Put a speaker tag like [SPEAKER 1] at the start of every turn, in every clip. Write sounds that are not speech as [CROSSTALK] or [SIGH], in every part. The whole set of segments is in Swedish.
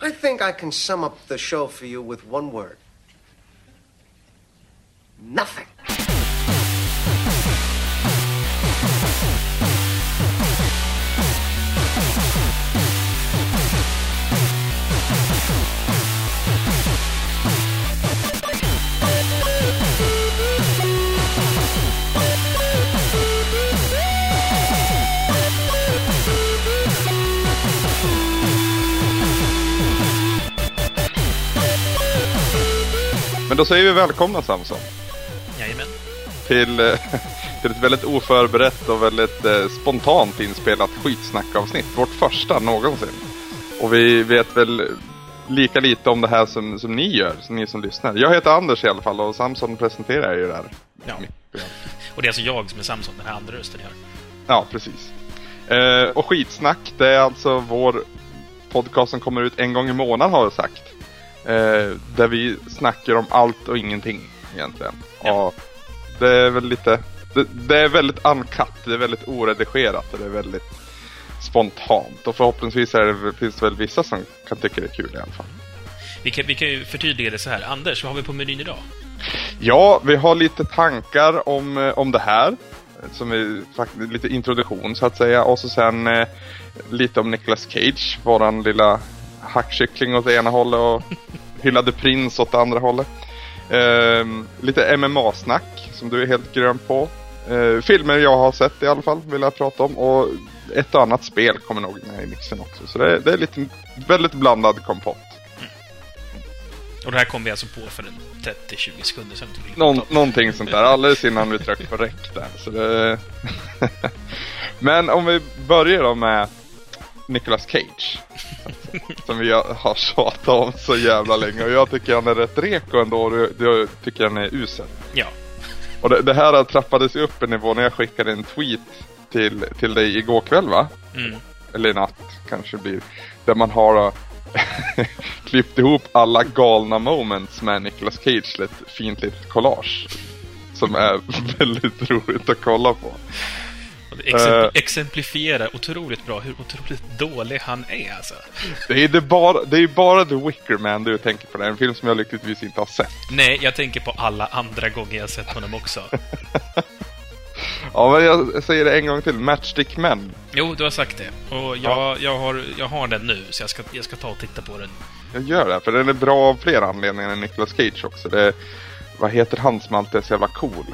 [SPEAKER 1] I think I can sum up the show for you with one word nothing.
[SPEAKER 2] Men då säger vi välkomna Samson.
[SPEAKER 3] Jajamän.
[SPEAKER 2] Till, eh, [LAUGHS] till ett väldigt oförberett och väldigt eh, spontant inspelat skitsnackavsnitt. Vårt första någonsin. Och vi vet väl lika lite om det här som, som ni gör, som ni som lyssnar. Jag heter Anders i alla fall och Samson presenterar ju det här.
[SPEAKER 3] Ja. [LAUGHS] Och det är alltså jag som är Samson, den här andra rösten jag.
[SPEAKER 2] Ja, precis. Eh, och skitsnack, det är alltså vår podcast som kommer ut en gång i månaden har jag sagt. Eh, där vi snackar om allt och ingenting egentligen.
[SPEAKER 3] Ja.
[SPEAKER 2] Och det är väl lite, det, det är väldigt uncut, det är väldigt oredigerat och det är väldigt spontant. Och förhoppningsvis är det, finns det väl vissa som kan tycka det är kul i alla fall.
[SPEAKER 3] Vi kan, vi kan ju förtydliga det så här. Anders, vad har vi på menyn idag?
[SPEAKER 2] Ja, vi har lite tankar om, eh, om det här. Som är faktiskt lite introduktion så att säga. Och så sen eh, lite om Nicolas Cage, våran lilla hackkyckling åt det ena hållet och [LAUGHS] hyllade prins åt det andra hållet. Ehm, lite MMA-snack som du är helt grön på. Ehm, filmer jag har sett i alla fall vill jag prata om. Och ett och annat spel kommer nog med i mixen också. Så det, det är lite väldigt blandad kompott.
[SPEAKER 3] Och det här kom vi alltså på för en 30-20 sekunder sedan. till
[SPEAKER 2] Någon, någonting sånt där, alldeles innan vi tryckte på räck där. Så det... [LAUGHS] Men om vi börjar då med Nicolas Cage. [LAUGHS] Som vi har tjatat om så jävla länge. Och jag tycker han är rätt reko ändå. Och du tycker han är usel.
[SPEAKER 3] Ja.
[SPEAKER 2] Och det, det här trappades ju upp en nivå när jag skickade en tweet till, till dig igår kväll va?
[SPEAKER 3] Mm.
[SPEAKER 2] Eller natt kanske blir. Där man har uh, [LAUGHS] klippt ihop alla galna moments med Nicolas Cage ett fint litet collage. Som är [LAUGHS] väldigt roligt att kolla på.
[SPEAKER 3] Det exempl-
[SPEAKER 2] Eh.
[SPEAKER 3] exemplifierar otroligt bra hur otroligt dålig han är alltså.
[SPEAKER 2] Det är, det bara, det är bara The Wicker Man du tänker på. Det en film som jag lyckligtvis inte har sett.
[SPEAKER 3] Nej, jag tänker på alla andra gånger jag sett honom också. [LAUGHS]
[SPEAKER 2] Ja, men jag säger det en gång till. Matchstick Men.
[SPEAKER 3] Jo, du har sagt det. Och jag,
[SPEAKER 2] Ja.
[SPEAKER 3] jag, har, jag har den nu, så jag ska, jag ska ta och titta på den.
[SPEAKER 2] Jag gör det, för den är bra av flera anledningar än Nicolas Cage också. Det vad heter han som alltid är så jävla cool?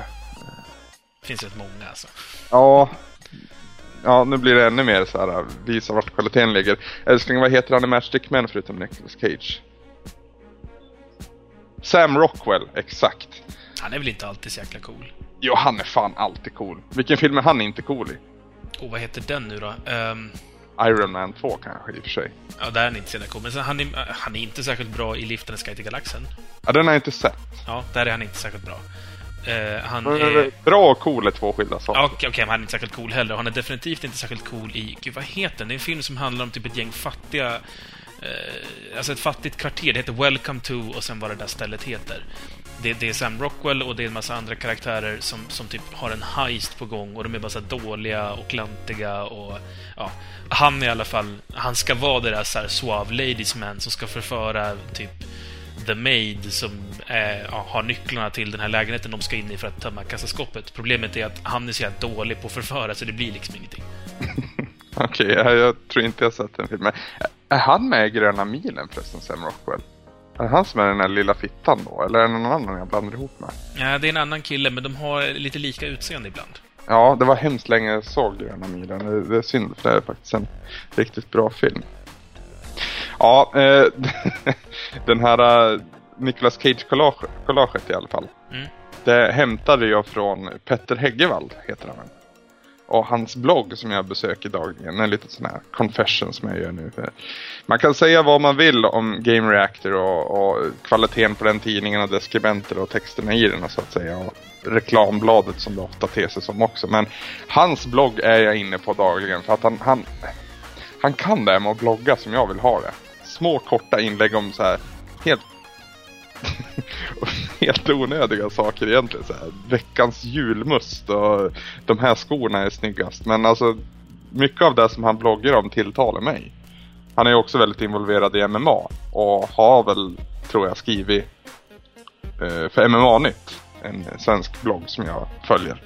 [SPEAKER 3] Det finns rätt många alltså.
[SPEAKER 2] Ja, ja nu blir det ännu mer så här. Visa vart kvaliteten ligger. Älskling, vad heter han i Matchstick Men förutom Nicolas Cage? Sam Rockwell, exakt.
[SPEAKER 3] Han är väl inte alltid så jäkla cool.
[SPEAKER 2] Jo, han är fan alltid cool. Vilken film är han inte cool i?
[SPEAKER 3] Och vad heter den nu då? Ehm,
[SPEAKER 2] Iron Man 2 kanske i och för sig.
[SPEAKER 3] ja, där är han inte så cool. Men sen, han, är, han är inte särskilt bra i Liften Sky till Galaxen.
[SPEAKER 2] Ja, den har jag inte sett.
[SPEAKER 3] Ja, där är han inte särskilt bra. Eh, han är...
[SPEAKER 2] Bra och cool är två skilda saker.
[SPEAKER 3] Okej, okej, men han är inte särskilt cool heller. Han är definitivt inte särskilt cool i... Gud, vad heter den? Det är en film som handlar om typ ett gäng fattiga... Eh, alltså ett fattigt kvarter. Det heter Welcome to och sen vad det där stället heter. Det, det är Sam Rockwell och det är en massa andra karaktärer som, som typ har en heist på gång och de är bara så dåliga och klantiga och... Ja, han i alla fall... Han ska vara det där så här suave ladies man som ska förföra typ The Maid som eh, ja, har nycklarna till den här lägenheten de ska in i för att tömma kassaskåpet. Problemet är att han är så jävla dålig på att förföra så det blir liksom ingenting. [LAUGHS]
[SPEAKER 2] Okej, jag, jag tror inte jag sett den filmen. Är han med i Gröna milen förresten, Sam Rockwell? Är det han som är den där lilla fittan då? Eller är det någon annan jag blandar ihop med?
[SPEAKER 3] Ja, det är en annan kille, men de har lite lika utseende ibland.
[SPEAKER 2] Ja, det var hemskt länge jag såg Gröna milen. Det, det är synd, för det är faktiskt en riktigt bra film. Ja, eh, [LAUGHS] den här eh, Nicolas Cage-collaget i alla fall.
[SPEAKER 3] Mm.
[SPEAKER 2] Det hämtade jag från Petter Häggevall, heter han. Och hans blogg som jag besöker dagligen, en liten sån här confession som jag gör nu. Man kan säga vad man vill om Game Reactor och, och kvaliteten på den tidningen och dess skribenter och texterna i den så att säga. Och reklambladet som det ofta ter sig som också. Men hans blogg är jag inne på dagligen för att han, han, han kan det här med att blogga som jag vill ha det. Små korta inlägg om så här helt [LAUGHS] helt onödiga saker egentligen. Så här, veckans julmust och de här skorna är snyggast. Men alltså mycket av det som han bloggar om tilltalar mig. Han är ju också väldigt involverad i MMA och har väl, tror jag, skrivit eh, för MMA-nytt. En svensk blogg som jag följer.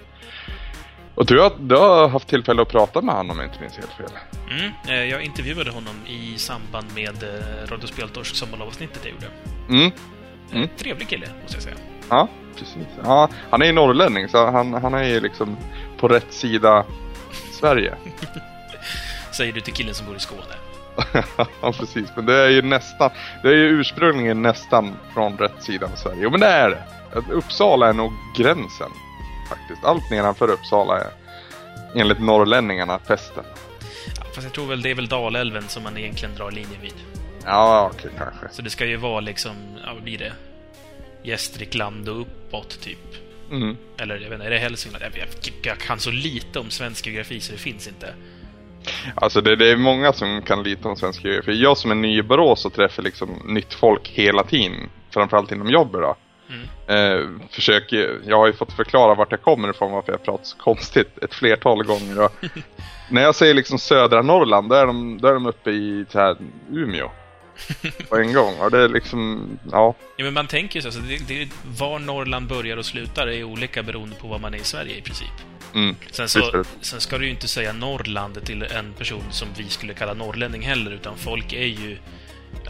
[SPEAKER 2] Och du har, du har haft tillfälle att prata med honom om jag inte minns helt fel.
[SPEAKER 3] Mm, eh, jag intervjuade honom i samband med eh, Radio Speltorsk sommarlovsnittet jag gjorde.
[SPEAKER 2] Mm,
[SPEAKER 3] Mm. Trevlig kille, måste jag säga.
[SPEAKER 2] ja, precis. Ja, han är ju norrlänning så han, han är ju liksom på rätt sida Sverige. [LAUGHS]
[SPEAKER 3] Säger du till killen som bor i Skåne. [LAUGHS]
[SPEAKER 2] ja, precis. Men det är ju nästan, det är ju ursprungligen nästan från rätt sida av Sverige. Jo, men det är det. Uppsala är nog gränsen. Faktiskt. Allt nedanför Uppsala är enligt norrlänningarna pesten.
[SPEAKER 3] Ja, fast jag tror väl det är väl Dalälven som man egentligen drar linjen vid.
[SPEAKER 2] Ja, okej kanske.
[SPEAKER 3] Så det ska ju vara liksom, ja vad blir det? Gästrikland och uppåt, typ.
[SPEAKER 2] Mm.
[SPEAKER 3] Eller jag vet inte, är det Hälsingland? Jag, jag, jag kan så lite om svensk geografi så det finns inte.
[SPEAKER 2] Alltså det, det är många som kan lite om svensk geografi. Jag som är ny i Borås och träffar liksom nytt folk hela tiden. Framförallt inom jobbet då.
[SPEAKER 3] Mm.
[SPEAKER 2] Eh, försöker, jag har ju fått förklara vart jag kommer ifrån varför jag pratar så konstigt ett flertal gånger. Och [LAUGHS] när jag säger liksom södra Norrland, då är de, då är de uppe i så här, Umeå. På en gång. Och det är liksom, ja.
[SPEAKER 3] Ja, men man tänker ju så, alltså, det, det, var Norrland börjar och slutar är olika beroende på var man är i Sverige i princip.
[SPEAKER 2] Mm.
[SPEAKER 3] Sen, så, sen ska du ju inte säga Norrland till en person som vi skulle kalla norrlänning heller, utan folk är ju...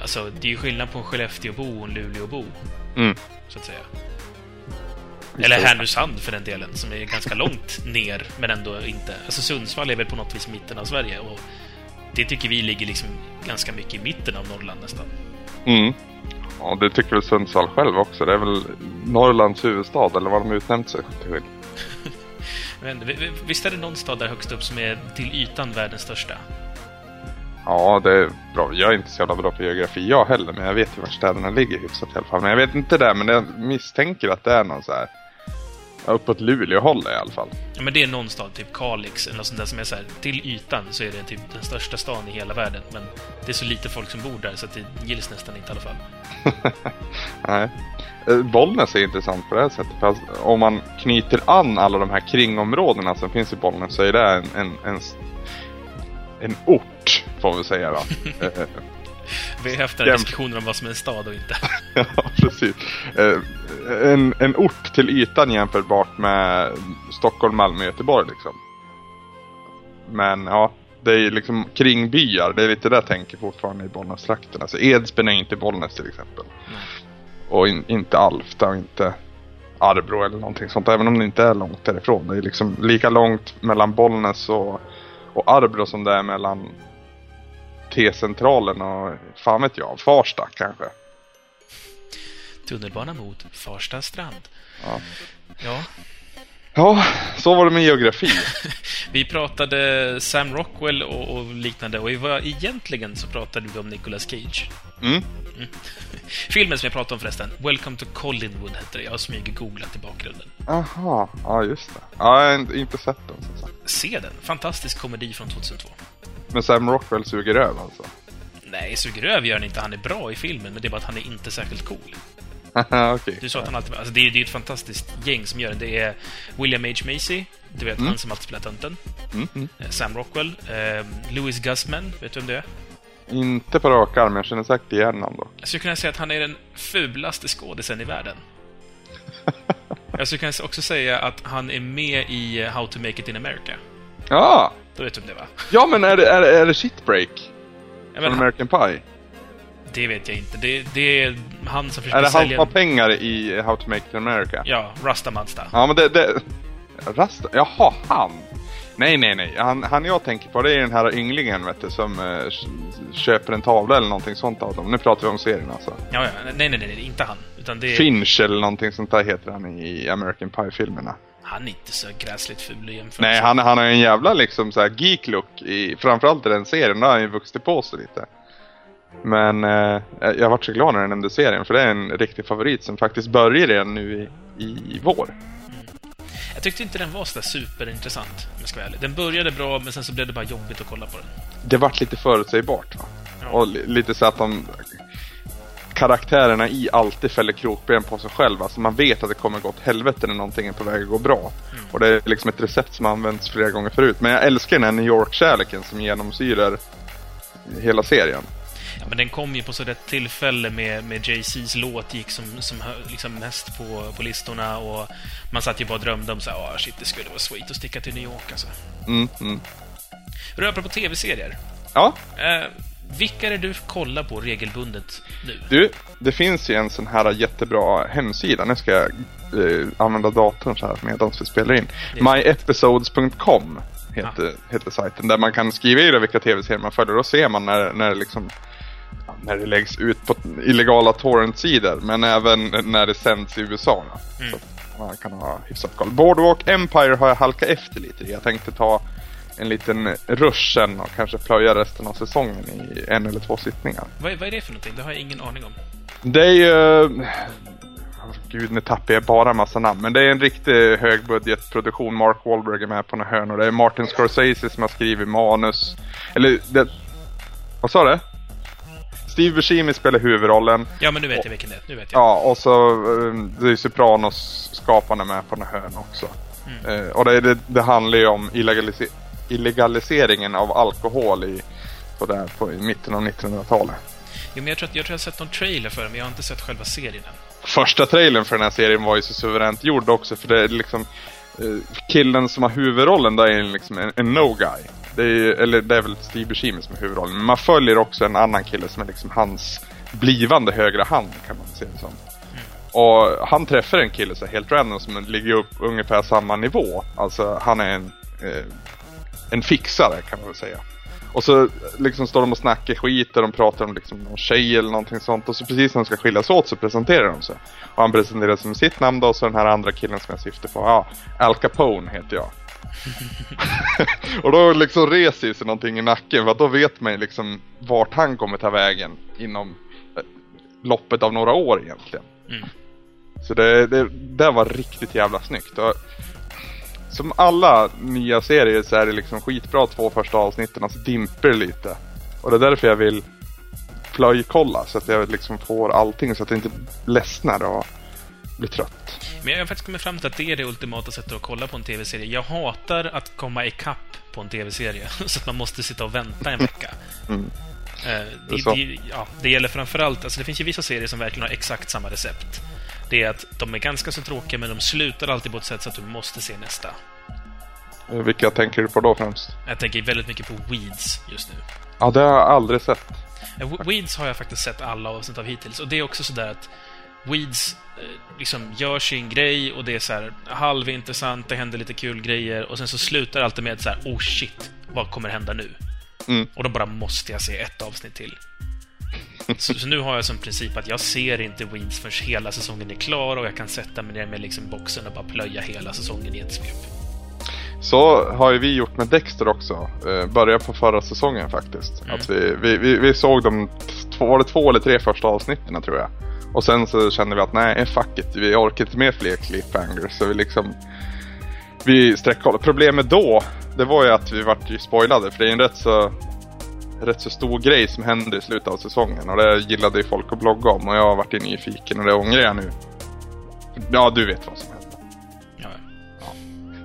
[SPEAKER 3] Alltså, det är ju skillnad på en Skellefteåbo och en Luleåbo,
[SPEAKER 2] Mm.
[SPEAKER 3] så att säga. Eller. Härnösand för den delen, som är ganska långt ner, men ändå inte. Alltså Sundsvall är väl på något vis mitten av Sverige, och det tycker vi ligger liksom ganska mycket i mitten av Norrland nästan.
[SPEAKER 2] Mm. Ja, det tycker väl Sundsvall själv också. Det är väl Norrlands huvudstad, eller vad de utnämnt sig till. [LAUGHS]
[SPEAKER 3] Men vi- vi- visst är det någon stad där högst upp som är till ytan världens största?
[SPEAKER 2] Ja, det är bra. Jag är inte så jävla bra på geografi jag heller, men jag vet ju var städerna ligger hyfsat i alla fall. Men jag vet inte det, men jag misstänker att det är någon så här uppåt Luleå-håll i alla fall.
[SPEAKER 3] Ja, men det är någon stad, typ Kalix eller något sånt där som är så här, till ytan så är det typ den största stan i hela världen. Men det är så lite folk som bor där så det gills nästan inte i alla fall. [LAUGHS]
[SPEAKER 2] Nej. Eh, Bollnäs är intressant på det här sättet. För att om man knyter an alla de här kringområdena som finns i Bollnäs så är det en, en, en, en ort, får vi säga då. [LAUGHS] Eh,
[SPEAKER 3] Vi har haft den här diskussionen om vad som är en stad och inte. [LAUGHS]
[SPEAKER 2] Ja, precis. Eh, En, en ort till ytan jämförbart med Stockholm, Malmö, Göteborg liksom. Men ja, det är liksom kringbyar. Det är lite det jag tänker fortfarande i Bollnästrakten. Alltså Edsbyn är inte Bollnäs till exempel.
[SPEAKER 3] Nej.
[SPEAKER 2] Och in, inte Alfta och inte Arbro eller någonting sånt. Även om det inte är långt därifrån. Det är liksom lika långt mellan Bollnäs och, och Arbro som det är mellan T-centralen och fan vet jag, Farsta kanske.
[SPEAKER 3] Tunnelbana mot Farsta strand.
[SPEAKER 2] Ja.
[SPEAKER 3] Ja,
[SPEAKER 2] Ja, så var det med geografi. [LAUGHS]
[SPEAKER 3] vi pratade Sam Rockwell och, och liknande och vi var, egentligen så pratade vi om Nicolas Cage.
[SPEAKER 2] Mm. [LAUGHS]
[SPEAKER 3] Filmen som jag pratade om förresten, Welcome to Collinwood hette det. Jag har smyg-googlat i bakgrunden.
[SPEAKER 2] Aha, ja just det. Ja, jag har inte- sett den som sagt.
[SPEAKER 3] Se den! Fantastisk komedi från 2002.
[SPEAKER 2] Men Sam Rockwell suger över alltså.
[SPEAKER 3] Nej, suger över gör han inte. Han är bra i filmen, men det är bara att han är inte särskilt cool. [LAUGHS]
[SPEAKER 2] Okej.
[SPEAKER 3] Du sa att han alltid... Alltså det är, det är ett fantastiskt gäng som gör den. Det är William H. Macy, du vet han som alltid spelar tönten.
[SPEAKER 2] Mm, mm.
[SPEAKER 3] Eh, Sam Rockwell. Eh, Louis Guzman, vet du vem det är?
[SPEAKER 2] Inte på rak arm, jag känner säkert igen honom dock.
[SPEAKER 3] Jag skulle kunna säga att han är den fulaste skådisen i världen. [LAUGHS] Jag skulle kunna också säga att han är med i eh, How to Make It In America.
[SPEAKER 2] Ja!
[SPEAKER 3] Då vet du om det, va?
[SPEAKER 2] Ja men är det, är, det- är det shitbreak? Från American Pie?
[SPEAKER 3] Det vet jag inte. Det, det är han som försöker
[SPEAKER 2] Är det han
[SPEAKER 3] sälja...
[SPEAKER 2] pengar i How to Make It in America?
[SPEAKER 3] Ja, Rasta Mazda.
[SPEAKER 2] Ja men det... det... Rasta? Jaha, han! Nej, nej, nej. Han, han jag tänker på det är den här ynglingen vet du, som eh, köper en tavla eller någonting sånt av dem. Nu pratar vi om serien alltså.
[SPEAKER 3] Ja, ja. Nej, nej, nej, nej, inte han. Utan det är...
[SPEAKER 2] Finch eller någonting sånt där heter han i American Pie-filmerna.
[SPEAKER 3] Han är inte så gräsligt ful i jämförelse.
[SPEAKER 2] Nej, han, han har en jävla liksom så här geek-look i, framförallt i den serien. Där har han ju vuxit på sig lite. Men eh, jag vart så glad när jag nämnde serien för det är en riktig favorit som faktiskt börjar redan nu i, i vår.
[SPEAKER 3] Jag tyckte inte den var så där superintressant, om jag ska vara ärlig. Den började bra, men sen så blev det bara jobbigt att kolla på den.
[SPEAKER 2] Det vart lite förutsägbart va?
[SPEAKER 3] Ja.
[SPEAKER 2] Och li, lite så att de karaktärerna i alltid fäller krokben på sig själva. Så man vet att det kommer gå åt helvete när någonting är på väg att gå bra. Och det är liksom ett recept som använts flera gånger förut. Men jag älskar den här New York-kärleken som genomsyrar hela serien.
[SPEAKER 3] Ja, men den kom ju på så rätt tillfälle med, med Jay-Z's låt gick som, som liksom mest på, på listorna och man satt ju bara och drömde om så här, "Åh, shit, det skulle vara sweet att sticka till New York alltså.
[SPEAKER 2] Mm, mm.
[SPEAKER 3] Hur apropå tv-serier.
[SPEAKER 2] Ja,
[SPEAKER 3] Eh, vilka är det du kollar på regelbundet nu?
[SPEAKER 2] du, det finns ju en sån här jättebra hemsida. Nu ska jag eh, använda datorn så här medan vi spelar in. Myepisodes.com heter, heter sajten. Där man kan skriva i det vilka tv-serier man följer. Då ser man när, när det liksom när det läggs ut på illegala torrentsidor. Men även när det sänds i USA.
[SPEAKER 3] Mm.
[SPEAKER 2] Så man kan ha hyfsat koll. Boardwalk Empire har jag halkat efter lite. Jag tänkte ta en liten rush sen och kanske plöja resten av säsongen i en eller två sittningar.
[SPEAKER 3] Vad, vad är det för någonting? Det har jag ingen aning om.
[SPEAKER 2] Det är ju... Gud, nu tappar jag bara massa namn. Men det är en riktig högbudgetproduktion. Mark Wahlberg är med på några hörnor. Det är Martin Scorsese som har skrivit manus. Eller, det... Vad sa du? Steve Buscemi spelar huvudrollen.
[SPEAKER 3] Ja, men nu vet jag vilken det är. Nu vet jag.
[SPEAKER 2] Ja, och så eh, det är Sopranos-skaparna med på några hörn också. Eh, och det, det, det handlar ju om illegalise illegaliseringen av alkohol i, på där, på, i mitten av 1900-talet.
[SPEAKER 3] Jo, men jag tror att jag tror jag har sett någon trailer för den, men jag har inte sett själva serien än.
[SPEAKER 2] första trailern för den här serien var ju så suveränt gjord också för det är liksom eh, killen som har huvudrollen där är liksom en, en no-guy. Det är, eller det är väl Steve Buscemi som är huvudrollen. Men man följer också en annan kille som är liksom hans blivande högra hand kan man se det som. Och han träffar en kille så helt random som ligger upp ungefär samma nivå. Alltså han är en, eh, en fixare kan man väl säga. Och så liksom står de och snackar skit och de pratar om liksom någon tjej eller någonting sånt. Och så precis när de ska skiljas åt så presenterar de sig. Och han presenterar sig med sitt namn då och så den här andra killen som jag syftar på. Ja, Al Capone heter jag. [LAUGHS] och då liksom reser sig någonting i nacken för att då vet man liksom vart han kommer ta vägen inom eh, loppet av några år egentligen.
[SPEAKER 3] Mm.
[SPEAKER 2] Så det, det, det var riktigt jävla snyggt. Och som alla nya serier så är det liksom skitbra två första avsnitten och så dimper det lite. Och det är därför jag vill plöjkolla så att jag liksom får allting så att jag inte ledsnar och blir trött.
[SPEAKER 3] Men jag har faktiskt kommit fram till att det är det ultimata sättet att kolla på en tv-serie. Jag hatar att komma ikapp på en tv-serie, [LAUGHS] så att man måste sitta och vänta en vecka.
[SPEAKER 2] Mm.
[SPEAKER 3] Eh,
[SPEAKER 2] Det
[SPEAKER 3] det, ja, det gäller framförallt, alltså det finns ju vissa serier som verkligen har exakt samma recept. Det är att de är ganska så tråkiga, men de slutar alltid på ett sätt så att du måste se nästa.
[SPEAKER 2] Eh, Vilka tänker du på då främst?
[SPEAKER 3] Jag tänker väldigt mycket på Weeds just nu.
[SPEAKER 2] Ja, det har jag aldrig sett.
[SPEAKER 3] Eh, We- Weeds har jag faktiskt sett alla avsnitt av hittills. Och det är också sådär att Weeds eh, liksom gör sin grej och det är så här halvintressant, det händer lite kul grejer och sen så slutar alltid med så här, oh shit, vad kommer hända nu?
[SPEAKER 2] Mm.
[SPEAKER 3] Och då bara måste jag se ett avsnitt till. Så, så nu har jag som princip att jag ser inte Weeds förrän hela säsongen är klar och jag kan sätta mig ner med liksom boxen och bara plöja hela säsongen i ett svep.
[SPEAKER 2] Så har ju vi gjort med Dexter också. Eh, började på förra säsongen faktiskt.
[SPEAKER 3] Mm.
[SPEAKER 2] Att vi, vi, vi, vi såg de två, var det två eller tre första avsnitten tror jag. Och sen så kände vi att nej, fuck it. Vi orkar inte med fler cliffhangers. Så vi liksom... Vi sträckkollade. Problemet då, det var ju att vi vart ju spoilade. För det är en rätt så... Rätt så stor grej som händer i slutet av säsongen. Och det gillade ju folk att blogga om. Och jag har varit nyfiken och det ångrar jag nu. Ja, du vet vad som händer.
[SPEAKER 3] Ja,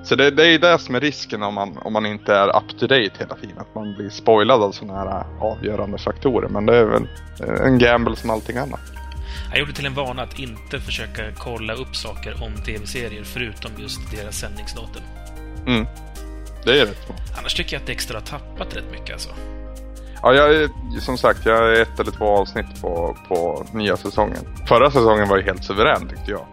[SPEAKER 2] Så det, det är ju det som är risken om man, om man inte är up to date hela tiden. Att man blir spoilad av sådana här avgörande faktorer. Men det är väl en gamble som allting annat.
[SPEAKER 3] Jag gjorde till en vana att inte försöka kolla upp saker om tv-serier förutom just deras sändningsdatum.
[SPEAKER 2] Mm. Det är rätt smart.
[SPEAKER 3] Annars tycker jag att Dexter har tappat rätt mycket alltså.
[SPEAKER 2] Ja, jag som sagt, jag är ett eller två avsnitt på, på nya säsongen. Förra säsongen var ju helt suverän tyckte jag.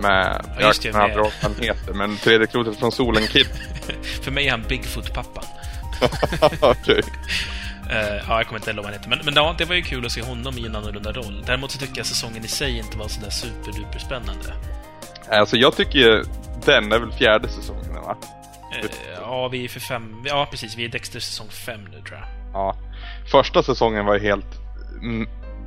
[SPEAKER 2] Med,
[SPEAKER 3] Ja, just det, med-
[SPEAKER 2] vad han heter, men tredje klotet från solen Kid. [LAUGHS]
[SPEAKER 3] För mig är han Bigfoot-pappan. [LAUGHS]
[SPEAKER 2] Okej.
[SPEAKER 3] Eh, ja, jag kommer inte ihåg vad han heter. Men, men ja, det var ju kul att se honom i en annorlunda roll. Däremot så tycker jag säsongen i sig inte var sådär superduper spännande.
[SPEAKER 2] Alltså jag tycker ju den är väl fjärde säsongen va?
[SPEAKER 3] Eh, ja, vi är för fem... Ja, precis. Vi är Dexter säsong fem nu, tror jag.
[SPEAKER 2] Ja. Första säsongen var ju helt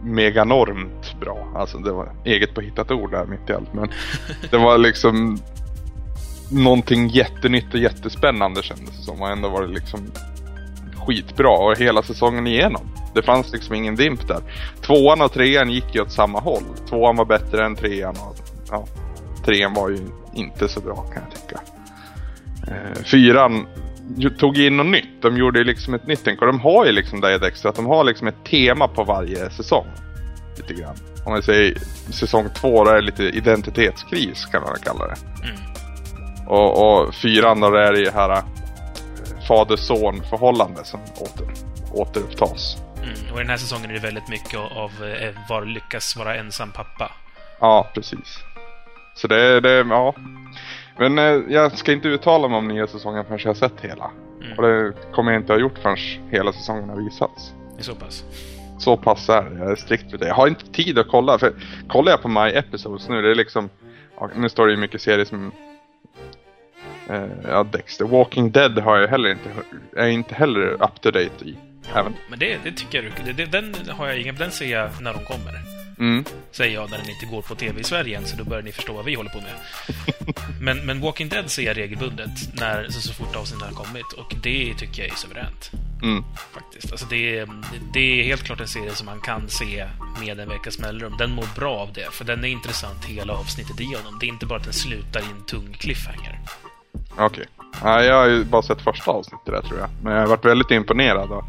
[SPEAKER 2] meganormt bra. Alltså det var eget påhittat ord där mitt i allt. Men [LAUGHS] det var liksom någonting jättenytt och jättespännande kändes det som. Och ändå var det liksom skitbra och hela säsongen igenom. Det fanns liksom ingen dimp där. Tvåan och trean gick ju åt samma håll. Tvåan var bättre än trean och ja, trean var ju inte så bra kan jag tycka. Eh, fyran tog in något nytt. De gjorde liksom ett nytt tänk. Och de har ju liksom det Dexter, att de har liksom ett tema på varje säsong. Lite grann. Om man säger säsong två, då är det lite identitetskris kan man kalla det.
[SPEAKER 3] Mm.
[SPEAKER 2] Och, och fyran då är det ju här äh, fader-son förhållande som åter, återupptas.
[SPEAKER 3] Mm. Och i den här säsongen är det väldigt mycket av eh, var lyckas vara ensam pappa.
[SPEAKER 2] Ja, precis. Så det, det ja. Men eh, jag ska inte uttala mig om nya säsongen förrän jag har sett hela.
[SPEAKER 3] Mm.
[SPEAKER 2] Och det kommer jag inte ha gjort förrän hela säsongen har visats.
[SPEAKER 3] Det är så pass.
[SPEAKER 2] Så pass är det. Jag är strikt med det. Jag har inte tid att kolla. För kollar jag på My Episodes nu, det är liksom... Nu står det ju mycket serier som... Eh, ja, Dexter. Walking Dead har jag heller inte... Är inte heller up to date i. Även.
[SPEAKER 3] Men det, det tycker jag du- det, Den har jag ingen... Den ser jag när de kommer.
[SPEAKER 2] Mm.
[SPEAKER 3] Säger jag när den inte går på TV i Sverige än, så då börjar ni förstå vad vi håller på med. [LAUGHS] men, men Walking Dead ser jag regelbundet när, så, så fort avsnittet har kommit. Och det tycker jag är suveränt.
[SPEAKER 2] Mm.
[SPEAKER 3] Faktiskt. Alltså det, är, det är helt klart en serie som man kan se med en veckas mellanrum. Den mår bra av det, för den är intressant hela avsnittet igenom. Det är inte bara att den slutar i en tung cliffhanger.
[SPEAKER 2] Okej. Ja, jag har ju bara sett första avsnittet där tror jag. Men jag har varit väldigt imponerad. Och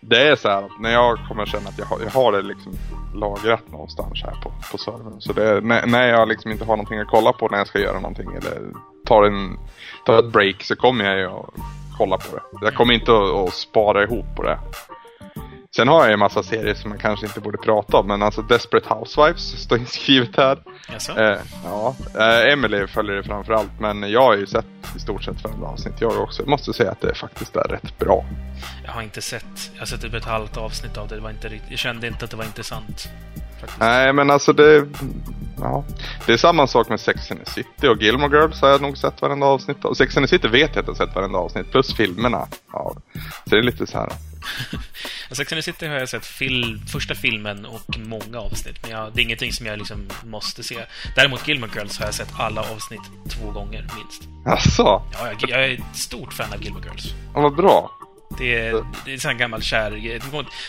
[SPEAKER 2] det är så här att när jag kommer känna att jag har, jag har det liksom lagrat någonstans här på, på servern. Så det är, när, när jag liksom inte har någonting att kolla på när jag ska göra någonting eller tar, en, tar ett break så kommer jag ju att kolla på det. Jag kommer inte att, att spara ihop på det. Sen har jag ju en massa serier som jag kanske inte borde prata om. Men alltså Desperate Housewives står [LAUGHS] inskrivet här.
[SPEAKER 3] Jaså?
[SPEAKER 2] Eh, ja, eh, Emily följer det framförallt men jag har ju sett i stort sett varenda avsnitt jag också. Jag måste säga att det faktiskt är rätt bra.
[SPEAKER 3] Jag har inte sett... Jag har sett typ ett halvt avsnitt av det. det var inte jag kände inte att det var intressant. Faktiskt.
[SPEAKER 2] Nej men alltså det... Ja. Det är samma sak med Sex and the City och Gilmore Girls har jag nog sett varenda avsnitt av. Sex and the City vet jag att jag har sett varenda avsnitt plus filmerna. Ja. Så det är lite så här. [LAUGHS]
[SPEAKER 3] Sex and the City har jag sett fil, första filmen och många avsnitt, men jag, det är ingenting som jag liksom måste se. Däremot Gilmore Girls har jag sett alla avsnitt två gånger, minst.
[SPEAKER 2] Alltså,
[SPEAKER 3] Ja, jag, jag är ett stort fan av Gilmore Girls.
[SPEAKER 2] ja, vad bra.
[SPEAKER 3] Det är, det är en gammal kär...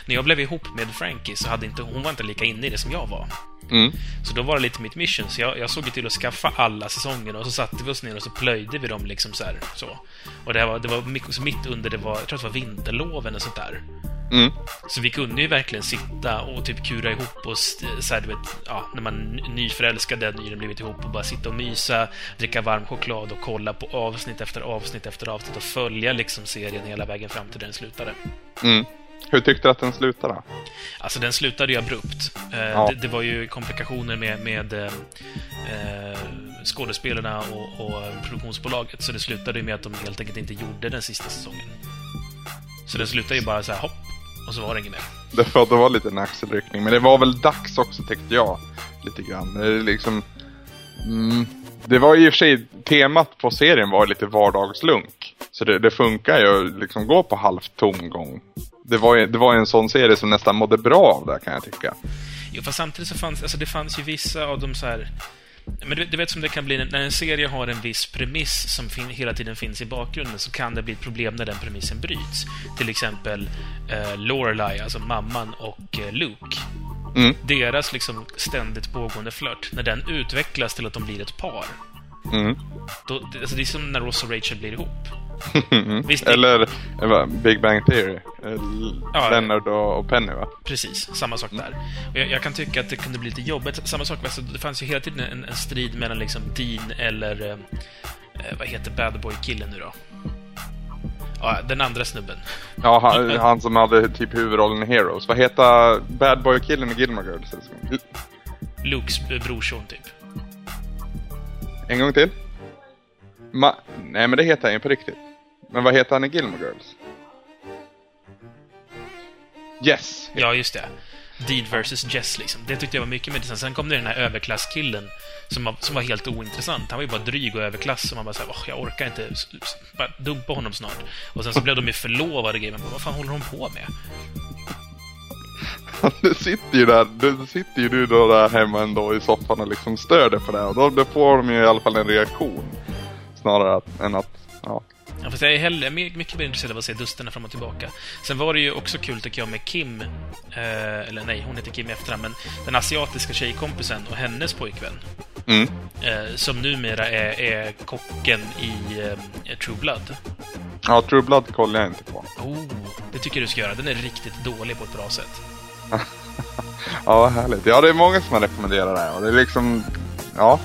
[SPEAKER 3] När jag blev ihop med Frankie så hade inte, hon var inte lika inne i det som jag var.
[SPEAKER 2] Mm.
[SPEAKER 3] Så då var det lite mitt mission, så jag, jag såg ju till att skaffa alla säsonger och så satte vi oss ner och så plöjde vi dem liksom så här, så. Och det var, det var mycket, så mitt under, det var, jag tror att det var vinterloven och sånt där.
[SPEAKER 2] Mm.
[SPEAKER 3] Så vi kunde ju verkligen sitta och typ kura ihop oss, så här, du vet, ja, när man ny- nyförälskade, nyligen blivit ihop och bara sitta och mysa, dricka varm choklad och kolla på avsnitt efter avsnitt efter avsnitt och följa liksom serien hela vägen fram till den slutade.
[SPEAKER 2] Mm. Hur tyckte du att den slutade?
[SPEAKER 3] Alltså den slutade ju abrupt. Eh,
[SPEAKER 2] Ja.
[SPEAKER 3] det, det var ju komplikationer med, med eh, eh, skådespelarna och, och produktionsbolaget, så det slutade ju med att de helt enkelt inte gjorde den sista säsongen. Så den slutade ju bara så här hopp, och så var det inget mer.
[SPEAKER 2] Det var, det var lite en axelryckning, men det var väl dags också tyckte jag. Lite grann. Det, liksom, mm, det var i och för sig, temat på serien var lite vardagslunk. Så det, det funkar ju att liksom gå på halvt tomgång. Det var, ju- det var ju en sån serie som nästan mådde bra av det kan jag tycka.
[SPEAKER 3] Jo, fast samtidigt så fanns alltså det fanns ju vissa av de så här... Men du, du vet som det kan bli när- en serie har en viss premiss som fin, hela tiden finns i bakgrunden så kan det bli ett problem när den premissen bryts. Till exempel eh, Lorelai, alltså mamman och eh, Luke.
[SPEAKER 2] Mm.
[SPEAKER 3] Deras liksom ständigt pågående flört, när den utvecklas till att de blir ett par.
[SPEAKER 2] Mm.
[SPEAKER 3] Då, det- alltså det är som när Ross och Rachel blir ihop. [LAUGHS] Visst,
[SPEAKER 2] Eller eh, vad, Big Bang Theory. Eh,
[SPEAKER 3] Ja,
[SPEAKER 2] Leonard och, och Penny va?
[SPEAKER 3] Precis, samma sak där. Och jag, jag kan tycka att det kunde bli lite jobbigt. Samma sak, alltså, det fanns ju hela tiden en, en strid mellan liksom Dean eller... Eh, eh, vad heter bad boy-killen nu då? Ja, den andra snubben.
[SPEAKER 2] Ja, han, [LAUGHS] han som hade typ huvudrollen i Heroes. Vad heter Bad Boy-killen i Gilmore Girls?
[SPEAKER 3] Lukes brorson, typ.
[SPEAKER 2] En gång till. Ma Nej men det heter han ju på riktigt. Men vad heter han i Gilmore Girls? Yes!
[SPEAKER 3] Ja, just det. Deed versus Jess, liksom. Det tyckte jag var mycket mer intressant. Sen kom det den här överklasskillen som var, som var helt ointressant. Han var ju bara dryg och överklass och man bara såhär, jag orkar inte. Bara dumpa honom snart. Och sen så blev de ju förlovade och. Man bara, vad fan håller de på med? [LAUGHS]
[SPEAKER 2] Du sitter ju där, du sitter ju du då där hemma ändå i soffan och liksom stör dig på det. Och då, då får de ju i alla fall en reaktion. Snarare att, än att, ja.
[SPEAKER 3] Ja, fast jag är hellre, jag mycket mer intresserad av att se dusterna fram och tillbaka. Sen var det ju också kul, tycker jag, med Kim, eh, eller nej, hon heter Kim i efternamn, men den asiatiska tjejkompisen och hennes pojkvän,
[SPEAKER 2] Mm.
[SPEAKER 3] eh, som numera är, är kocken i eh, True Blood.
[SPEAKER 2] Ja, True Blood kollar jag inte på.
[SPEAKER 3] Oh, det tycker du ska göra. Den är riktigt dålig på ett bra sätt. [LAUGHS]
[SPEAKER 2] Ja, vad härligt. Ja, det är många som har rekommenderat det här. Och det är liksom... Ja.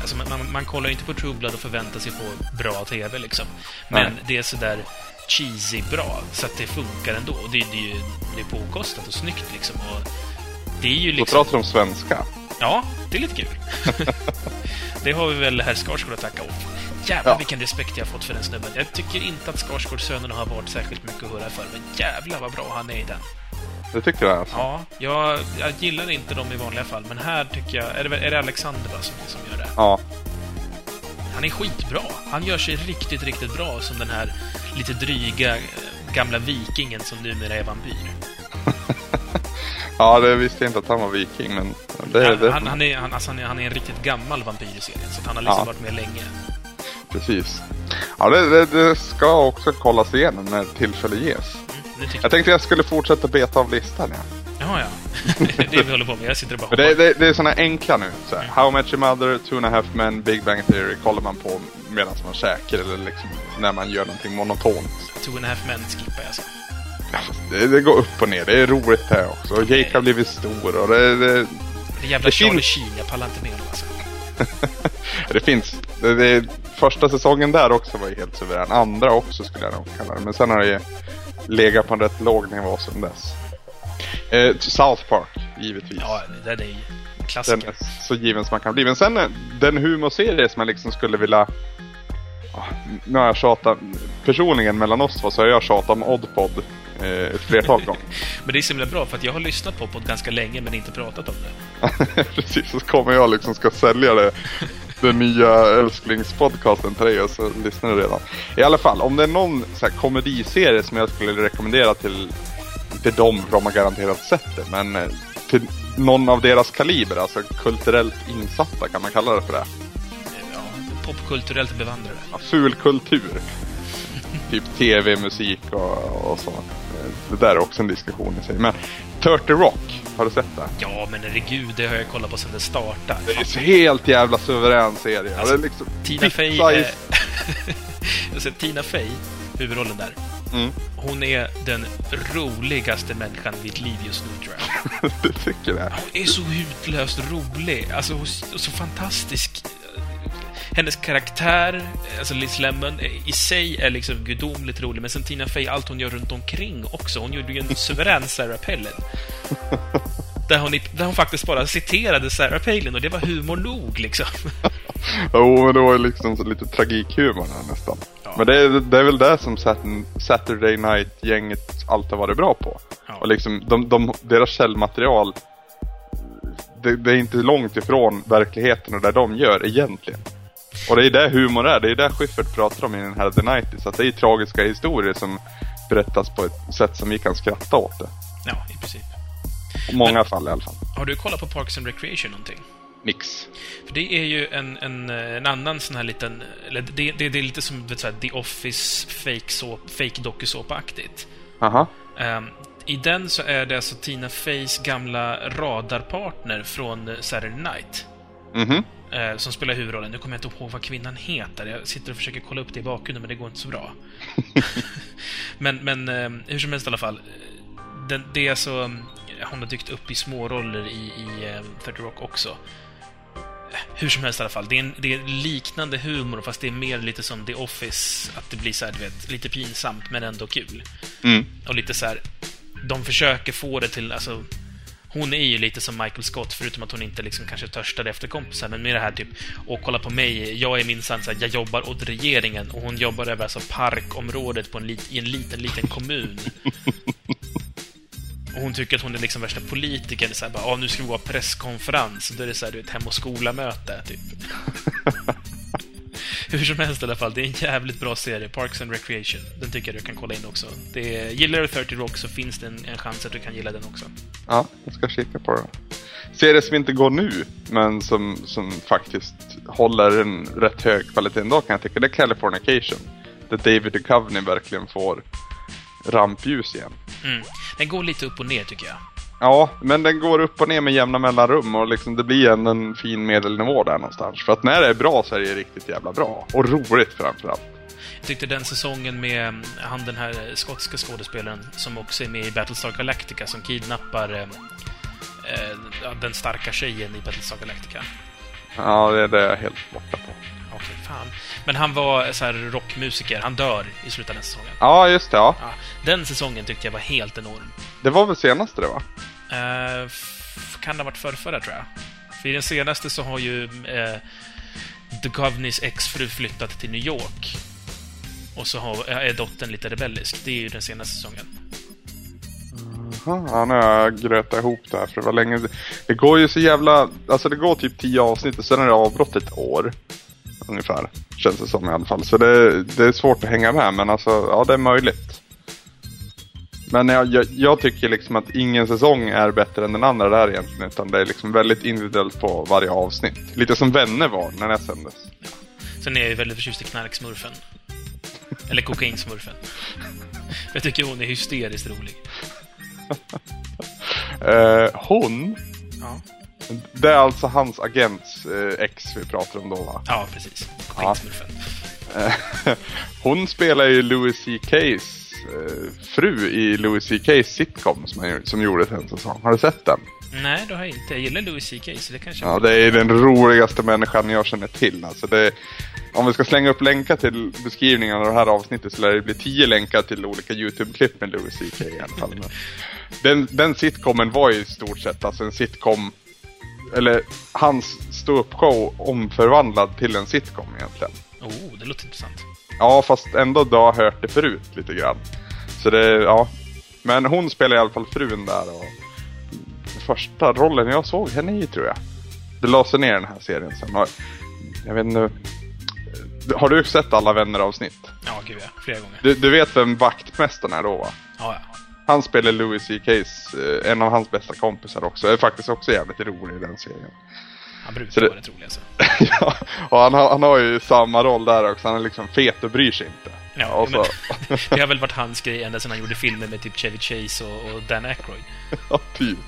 [SPEAKER 3] Alltså, man, man, man kollar ju inte på True Blood och förväntar sig få bra TV liksom. Men
[SPEAKER 2] Nej.
[SPEAKER 3] det är sådär cheesy bra, så att det funkar ändå. Och det, det är ju det är påkostat och snyggt liksom. Och det är ju
[SPEAKER 2] Då
[SPEAKER 3] liksom...
[SPEAKER 2] pratar de svenska.
[SPEAKER 3] Ja, det är lite kul. [LAUGHS] det har vi väl herr Skarsgård att tacka. Och jävlar
[SPEAKER 2] Ja.
[SPEAKER 3] vilken respekt jag har fått för den snubben. Jag tycker inte att Skarsgårdssönerna har varit särskilt mycket att hurra för, men jävlar vad bra han är i den.
[SPEAKER 2] Det tycker jag alltså.
[SPEAKER 3] Ja, jag, jag gillar inte dem i vanliga fall, men här tycker jag... Är det, är det Alexander va, som, som gör det?
[SPEAKER 2] Ja.
[SPEAKER 3] Han är skitbra. Han gör sig riktigt, riktigt bra som den här lite dryga eh, gamla vikingen som numera är vampyr. [LAUGHS]
[SPEAKER 2] Ja, det visste jag inte att han var viking, men det,
[SPEAKER 3] Han,
[SPEAKER 2] det,
[SPEAKER 3] han, han, är, han, alltså han, är, han är en riktigt gammal vampyr i serien, så han har liksom
[SPEAKER 2] Ja.
[SPEAKER 3] varit med länge.
[SPEAKER 2] precis. Ja, det, det, det ska också kollas igenom när tillfälle ges.
[SPEAKER 3] Mm, tycker
[SPEAKER 2] Jag tänkte jag skulle fortsätta beta av listan, ja.
[SPEAKER 3] Ja, ja. [LAUGHS] det är det vi håller på med. Jag sitter och bara
[SPEAKER 2] det, det, det är såna enkla nu. Så här, How Much Your Mother, Two and a Half Men, Big Bang Theory kollar man på medan man käkar eller liksom när man gör någonting monotont.
[SPEAKER 3] Two and a half men skippar jag så.
[SPEAKER 2] Det, det går upp och ner. Det är roligt det också. Och Jake har blivit stor och det, det,
[SPEAKER 3] Det jävla
[SPEAKER 2] Det
[SPEAKER 3] Charlie Sheen, jag pallar inte med honom alltså. [LAUGHS]
[SPEAKER 2] det finns. Det, det, första säsongen där också var ju helt suverän. Andra också skulle jag nog kalla det. Men sen har det ju legat på en rätt låg nivå sedan dess. Eh, South Park, givetvis.
[SPEAKER 3] Ja, där är ju
[SPEAKER 2] Den
[SPEAKER 3] klassiker.
[SPEAKER 2] är så given som man kan bli. Men sen eh, den humorserie som jag liksom skulle vilja... Ah, Nu har jag tjatat... Personligen mellan oss två så har jag tjatat om Oddpod eh, ett flertal gånger. [LAUGHS]
[SPEAKER 3] Men det är så himla bra, för att jag har lyssnat på det ganska länge, men inte pratat om det. [LAUGHS]
[SPEAKER 2] Precis, så kommer jag liksom ska sälja det. [LAUGHS] Den nya älsklingspodcasten till dig och så lyssnar du redan. I alla fall, om det är någon så här, komediserie som jag skulle rekommendera till, till dem, för de har garanterat sett det, men eh, till någon av deras kaliber, alltså kulturellt insatta kan man kalla det för det.
[SPEAKER 3] Ja, popkulturellt bevandrade.
[SPEAKER 2] Ja, ful kultur. [LAUGHS] typ tv, musik och, och så. Eh, Det där är också en diskussion i sig. Men 30 Rock, har du sett det?
[SPEAKER 3] Ja, men herregud, det har jag kollat på sedan det startade.
[SPEAKER 2] Det är så helt jävla suverän serie.
[SPEAKER 3] Alltså,
[SPEAKER 2] det är liksom
[SPEAKER 3] Tina Fey är... [LAUGHS] alltså, Tina Fey, huvudrollen där,
[SPEAKER 2] Mm.
[SPEAKER 3] hon är den roligaste människan i ditt liv just nu, tror jag. [LAUGHS]
[SPEAKER 2] du tycker det?
[SPEAKER 3] Hon är så hutlöst rolig. Alltså, så fantastisk. Hennes karaktär, alltså Liz Lemon, i sig är liksom gudomligt rolig, men sen Tina Fey, allt hon gör runt omkring också. Hon gjorde ju en suverän [LAUGHS] Sarah Palin. Där hon, där hon faktiskt bara citerade Sarah Palin och det var humor nog, liksom. [LAUGHS]
[SPEAKER 2] Jo, men det var ju liksom lite tragikhumor där nästan.
[SPEAKER 3] Ja.
[SPEAKER 2] Men det är, det är väl det som Saturday Night-gänget alltid har varit bra på.
[SPEAKER 3] Ja.
[SPEAKER 2] Och liksom, de, de, deras källmaterial, det, det är inte långt ifrån verkligheten och där de gör egentligen. Och det är det humor är, det är det Schyffert pratar om i den här The 90s. Att det är tragiska historier som berättas på ett sätt som vi kan skratta åt det.
[SPEAKER 3] Ja, i princip.
[SPEAKER 2] I många fall i alla fall.
[SPEAKER 3] Har du kollat på Parks and Recreation någonting?
[SPEAKER 2] Nix.
[SPEAKER 3] För det är ju en, en, en annan sån här liten... Eller det, det, det är lite som vet, så här, The Office fake, soap, fake dokusåpa-aktigt.
[SPEAKER 2] Aha.
[SPEAKER 3] Ehm, I den så är det alltså Tina Feys gamla radarpartner från eh, Saturday Night.
[SPEAKER 2] Mhm.
[SPEAKER 3] Eh, som spelar huvudrollen. Nu kommer jag inte ihåg vad kvinnan heter. Jag sitter och försöker kolla upp det i bakgrunden, men det går inte så bra. [LAUGHS] men men eh, hur som helst i alla fall. Den, det är alltså... eh, Hon har dykt upp i småroller i, i eh, 30 Rock också. Eh, Hur som helst i alla fall. Det är, en, det är liknande humor, fast det är mer lite som The Office. Att det blir så här, du vet, lite pinsamt, men ändå kul.
[SPEAKER 2] Mm.
[SPEAKER 3] Och lite så här, de försöker få det till, alltså hon är ju lite som Michael Scott, förutom att hon inte liksom kanske törstade efter kompisar, men med det här typ, och kolla på mig, jag är minsann såhär, jag jobbar åt regeringen, och hon jobbar över alltså parkområdet på en lit, i en liten, liten kommun. Och hon tycker att hon är liksom värsta politikern, såhär bara, nu ska vi gå på presskonferens, då är det såhär, du vet, hem och skola-möte, typ. Hur som helst i alla fall, det är en jävligt bra serie, Parks and Recreation. Den tycker jag du kan kolla in också. Det är, gillar du 30 Rock så finns det en, en chans att du kan gilla den också.
[SPEAKER 2] Ja, jag ska kika på det. Serier som inte går nu, men som, som faktiskt håller en rätt hög kvalitet ändå kan jag tycka, det är Californication. Där David Duchovny verkligen får rampljus igen.
[SPEAKER 3] Mm. Den går lite upp och ner tycker jag.
[SPEAKER 2] Ja, men den går upp och ner med jämna mellanrum och liksom det blir en, en fin medelnivå där någonstans. För att när det är bra så är det riktigt jävla bra. Och roligt framförallt.
[SPEAKER 3] Jag tyckte den säsongen med mm, han den här skotska skådespelaren som också är med i Battlestar Galactica som kidnappar eh, eh, den starka tjejen i Battlestar Galactica.
[SPEAKER 2] Ja, det, det är jag helt borta på.
[SPEAKER 3] Okej, fan. Men han var så här rockmusiker. Han dör i slutet av den säsongen.
[SPEAKER 2] Ja, just det. Ja.
[SPEAKER 3] Ja, den säsongen tyckte jag var helt enorm.
[SPEAKER 2] Det var väl senaste det va?
[SPEAKER 3] Eh, kan det ha varit förrförra, tror jag. För i den senaste så har ju eh, Duchovnys exfru flyttat till New York. Och så har, är dottern lite rebellisk. Det är ju den senaste säsongen.
[SPEAKER 2] Ja, nu har jag grötat ihop det här för det var länge Det går ju så jävla... Alltså det går typ tio avsnitt och sen är det avbrott ett år. Ungefär. Känns det som i alla fall. Så det, det är svårt att hänga med men alltså, ja det är möjligt. Men jag, jag, jag tycker liksom att ingen säsong är bättre än den andra där egentligen. Utan det är liksom väldigt individuellt på varje avsnitt. Lite som Vänner var när det sändes.
[SPEAKER 3] Sen är jag ju väldigt förtjust i knarksmurfen. Eller kokainsmurfen. [LAUGHS] Jag tycker hon är hysteriskt rolig.
[SPEAKER 2] Eh, hon,
[SPEAKER 3] Ja,
[SPEAKER 2] det är alltså hans agents eh, ex vi pratar om då va?
[SPEAKER 3] ja precis. Kokainsmurfen.
[SPEAKER 2] Eh, [LAUGHS] Hon spelar ju Louis CK's eh, fru i Louis CK's sitcom som, han, gjorde- som gjordes en säsong. Har du sett den?
[SPEAKER 3] Nej, det har jag inte. Jag gillar Louis CK, så det kanske...
[SPEAKER 2] Ja, det är den roligaste människan jag känner till. Alltså det, om vi ska slänga upp länkar till beskrivningen av det här avsnittet så lär det bli tio länkar till olika YouTube-klipp med Louis CK i alla fall. [LAUGHS] Den, den sitcomen var ju i stort sett alltså en sitcom, eller hans ståuppshow omförvandlad till en sitcom egentligen.
[SPEAKER 3] Oh, det låter intressant.
[SPEAKER 2] Ja, fast ändå då har hört det förut lite grann. Så det, ja. Men hon spelar i alla fall frun där och första rollen jag såg henne i tror jag. Det la sig ner den här serien sen. Och jag vet inte. Har du sett alla vänner-avsnitt?
[SPEAKER 3] Ja, gud ja. Flera gånger.
[SPEAKER 2] Du, du vet vem vaktmästaren är då va?
[SPEAKER 3] Ja, ja.
[SPEAKER 2] Han spelar Louis CK's, eh, en av hans bästa kompisar också. Är faktiskt också jävligt rolig i den serien.
[SPEAKER 3] Han brukar
[SPEAKER 2] Så det-
[SPEAKER 3] vara rätt rolig alltså. [LAUGHS]
[SPEAKER 2] ja, och han, har- han har ju samma roll där också. Han är liksom fet och bryr sig inte.
[SPEAKER 3] Ja,
[SPEAKER 2] och så,
[SPEAKER 3] men, [LAUGHS] det har väl varit hans grej ända sedan han gjorde filmer med typ Chevy Chase och, och Dan Aykroyd. [LAUGHS]
[SPEAKER 2] Ja, typ.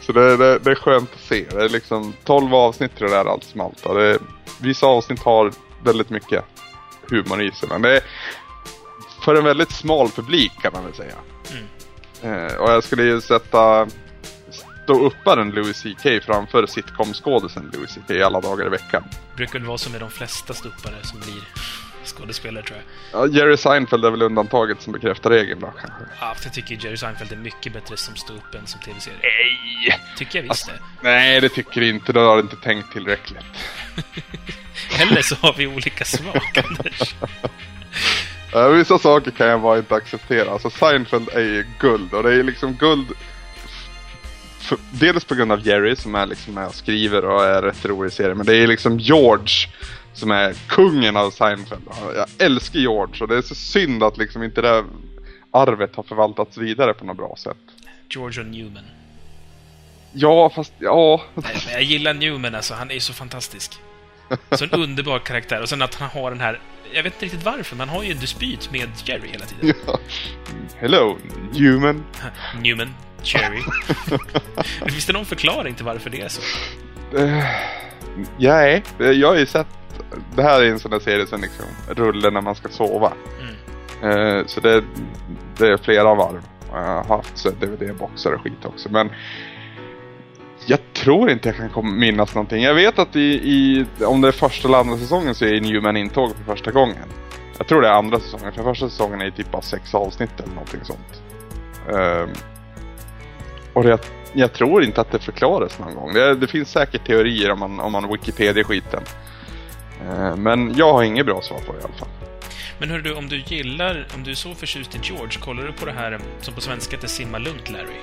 [SPEAKER 2] Så det, det, det är skönt att se. Det är liksom 12 avsnitt tror jag det är allt som allt. Det, vissa avsnitt har väldigt mycket humor i sig. Men det är för en väldigt smal publik kan man väl säga. Eh, och jag skulle ju sätta stå upparen Louis CK framför sitcom-skådisen Louis CK alla dagar i veckan.
[SPEAKER 3] Brukar väl vara så med de flesta stuppare som blir skådespelare, tror jag.
[SPEAKER 2] Ja, Jerry Seinfeld är väl undantaget som bekräftar regeln då kanske.
[SPEAKER 3] Ja, jag tycker Jerry Seinfeld är mycket bättre som ståupp än som tv-serie.
[SPEAKER 2] Nej!
[SPEAKER 3] Tycker jag visst det.
[SPEAKER 2] Nej, det tycker du inte. Då har du inte tänkt tillräckligt. [LAUGHS]
[SPEAKER 3] Eller så har vi olika smak, Anders. [LAUGHS]
[SPEAKER 2] Ja, vissa saker kan jag bara inte acceptera. Alltså Seinfeld är ju guld och det är liksom guld Dels på grund av Jerry som är liksom med och skriver och är rätt rolig i serien. Men det är liksom George som är kungen av Seinfeld. Jag älskar George och det är så synd att liksom inte det arvet har förvaltats vidare på något bra sätt.
[SPEAKER 3] George och Newman.
[SPEAKER 2] Ja, fast ja.
[SPEAKER 3] Nej, jag gillar Newman alltså, han är så fantastisk. Så en underbar karaktär. Och sen att han har den här... Jag vet inte riktigt varför, men han har ju en dispyt med Jerry hela tiden.
[SPEAKER 2] Hello, human. [LAUGHS]
[SPEAKER 3] Newman, Jerry. [LAUGHS] Finns det någon förklaring till varför det är så?
[SPEAKER 2] Eh, Nej, eh, jag har ju sett Det här är en sån där serie som liksom rullar när man ska sova.
[SPEAKER 3] Mm.
[SPEAKER 2] Eh, så det, det är flera varv. Jag har haft DVD-boxar och skit också. Men jag tror inte jag kan minnas någonting. Jag vet att i, i, om det är första eller andra säsongen så är Newman intåg för första gången. Jag tror det är andra säsongen. För första säsongen är det typ bara sex avsnitt eller någonting sånt. Ehm, och det, jag tror inte att det förklaras någon gång. Det, det finns säkert teorier om man, om man Wikipedia-skiten. Ehm, men jag har inget bra svar på det i alla fall.
[SPEAKER 3] Men hör du, om du gillar, om du är så förtjust i George, kollar du på det här som på svenska heter Simma lugnt Larry?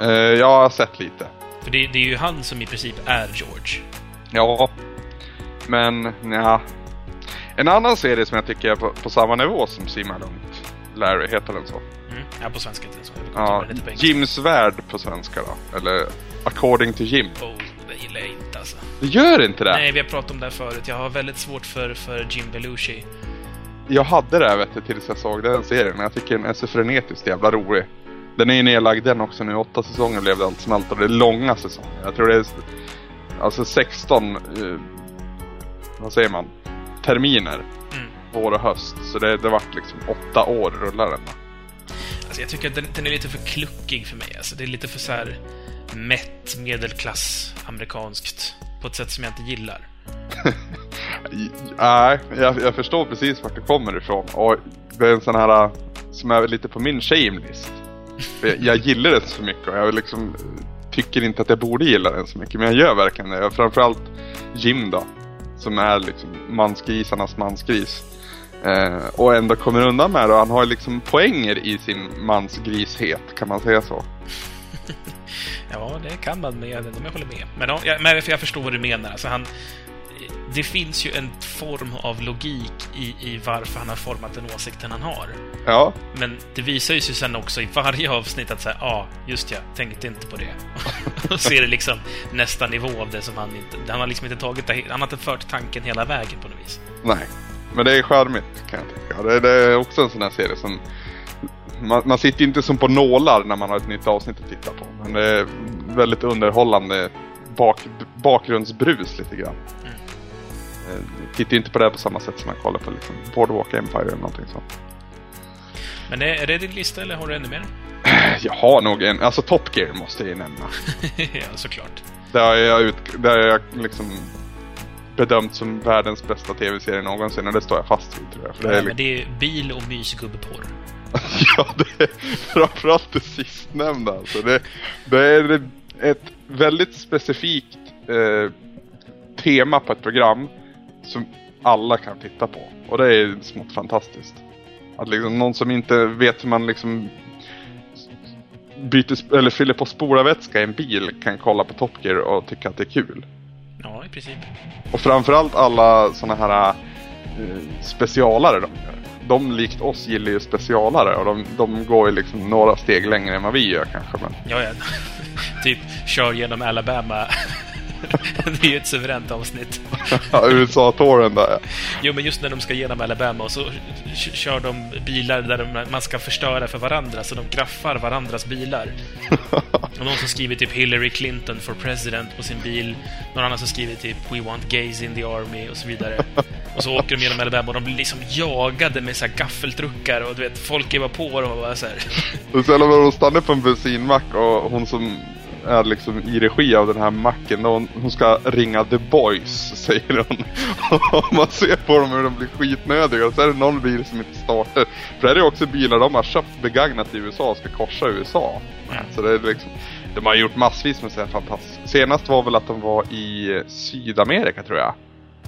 [SPEAKER 2] Ehm, jag har sett lite.
[SPEAKER 3] För det, det är ju han som i princip är George.
[SPEAKER 2] Ja, men ja. En annan serie som jag tycker är på, på samma nivå som Simma Lugnt. Larry, heter den så?
[SPEAKER 3] Mm. Ja, på svenska heter det så.
[SPEAKER 2] Ja,
[SPEAKER 3] den.
[SPEAKER 2] Jims värld på svenska då. Eller According to Jim.
[SPEAKER 3] Oh, det gillar jag inte alltså.
[SPEAKER 2] Det gör inte det?
[SPEAKER 3] Nej, vi har pratat om det här förut. Jag har väldigt svårt för, för Jim Belushi.
[SPEAKER 2] Jag hade det här vet du, tills jag såg den serien. Jag tycker den är så frenetiskt jävla rolig. Den är ju nedlagd den också nu. Åtta säsonger blev det allt som allt och det är långa säsonger. Jag tror det är alltså 16, eh, vad säger man, terminer.
[SPEAKER 3] Mm.
[SPEAKER 2] vår och höst. Så det, det vart liksom åtta år rullar den.
[SPEAKER 3] Alltså jag tycker att den, den är lite för kluckig för mig. Alltså det är lite för så här mätt medelklass amerikanskt. På ett sätt som jag inte gillar. [LAUGHS]
[SPEAKER 2] Nej, jag, jag förstår precis vart det kommer ifrån. Och det är en sån här som är lite på min shame-list. Jag, jag gillar den så mycket och jag liksom eh, tycker inte att jag borde gilla den så mycket. Men jag gör verkligen det. Framförallt Jim då. Som är liksom mansgrisarnas mansgris. Eh, och ändå kommer undan med det. Och han har liksom poänger i sin mansgrishet. Kan man säga så? [LAUGHS]
[SPEAKER 3] ja, det kan man. Men jag, jag håller med. Men, ja, jag, men jag förstår vad du menar. Alltså han, det finns ju en form av logik i, i varför han har format den åsikten han har.
[SPEAKER 2] Ja.
[SPEAKER 3] Men det visar ju sig sen också i varje avsnitt att säga, ja, ah, just ja, tänkte inte på det. [LAUGHS] och så är det liksom nästa nivå av det som han inte... Han har liksom inte tagit det, han har inte fört tanken hela vägen på något vis.
[SPEAKER 2] Nej, men det är charmigt kan jag tycka. Det, det är också en sån här serie som... Man, man sitter inte som på nålar när man har ett nytt avsnitt att titta på. Men det är väldigt underhållande bak, bakgrundsbrus lite grann. Mm. Eh, tittar inte på det på samma sätt som man kollar på liksom Boardwalk Empire eller någonting sånt.
[SPEAKER 3] Men är, är det din lista eller har du ännu mer? [CLEARS THROAT]
[SPEAKER 2] Jag har nog en, alltså Top Gear måste jag ju nämna. [LAUGHS]
[SPEAKER 3] ja, såklart.
[SPEAKER 2] Det har jag, ut, det har jag liksom bedömt som världens bästa tv-serie någonsin och det står jag fast vid tror jag.
[SPEAKER 3] För det, är, liksom... det är bil och mysgubbeporr. [LAUGHS]
[SPEAKER 2] ja, det är framförallt det sistnämnda alltså. Det, det är ett väldigt specifikt eh, tema på ett program som alla kan titta på. Och det är smått fantastiskt. Att liksom någon som inte vet hur man liksom byter, eller fyller på spolarvätska i en bil kan kolla på Top Gear och tycka att det är kul.
[SPEAKER 3] Ja, i princip.
[SPEAKER 2] Och framförallt alla såna här eh, specialare de gör. De likt oss gillar ju specialare och de, de går ju liksom några steg längre än vad vi gör kanske. Men...
[SPEAKER 3] Ja, ja. [LAUGHS] typ kör genom Alabama [LAUGHS] [LAUGHS] det är ju ett suveränt avsnitt.
[SPEAKER 2] ja, USA-touren där ja.
[SPEAKER 3] Jo, men just när de ska genom Alabama och så kör de bilar där de, man ska förstöra för varandra, så de graffar varandras bilar. [LAUGHS] och någon som skriver typ Hillary Clinton for president på sin bil. Någon annan som skriver typ We want gays in the army och så vidare. Och så åker de genom Alabama och de blir liksom jagade med så här gaffeltruckar och du vet, folk är bara på dem och bara så här.
[SPEAKER 2] Och sen när de stannar på en bensinmack och hon som är liksom i regi av den här macken. Hon, hon ska ringa The Boys, säger hon. [LAUGHS] Och man ser på dem hur de blir skitnödiga. Och så är det någon bil som inte startar. För det är också bilar de har köpt begagnat i USA och ska korsa USA. Mm. Så det är liksom, de har gjort massvis med sådana fantastiska. Senast var väl att de var i Sydamerika tror jag.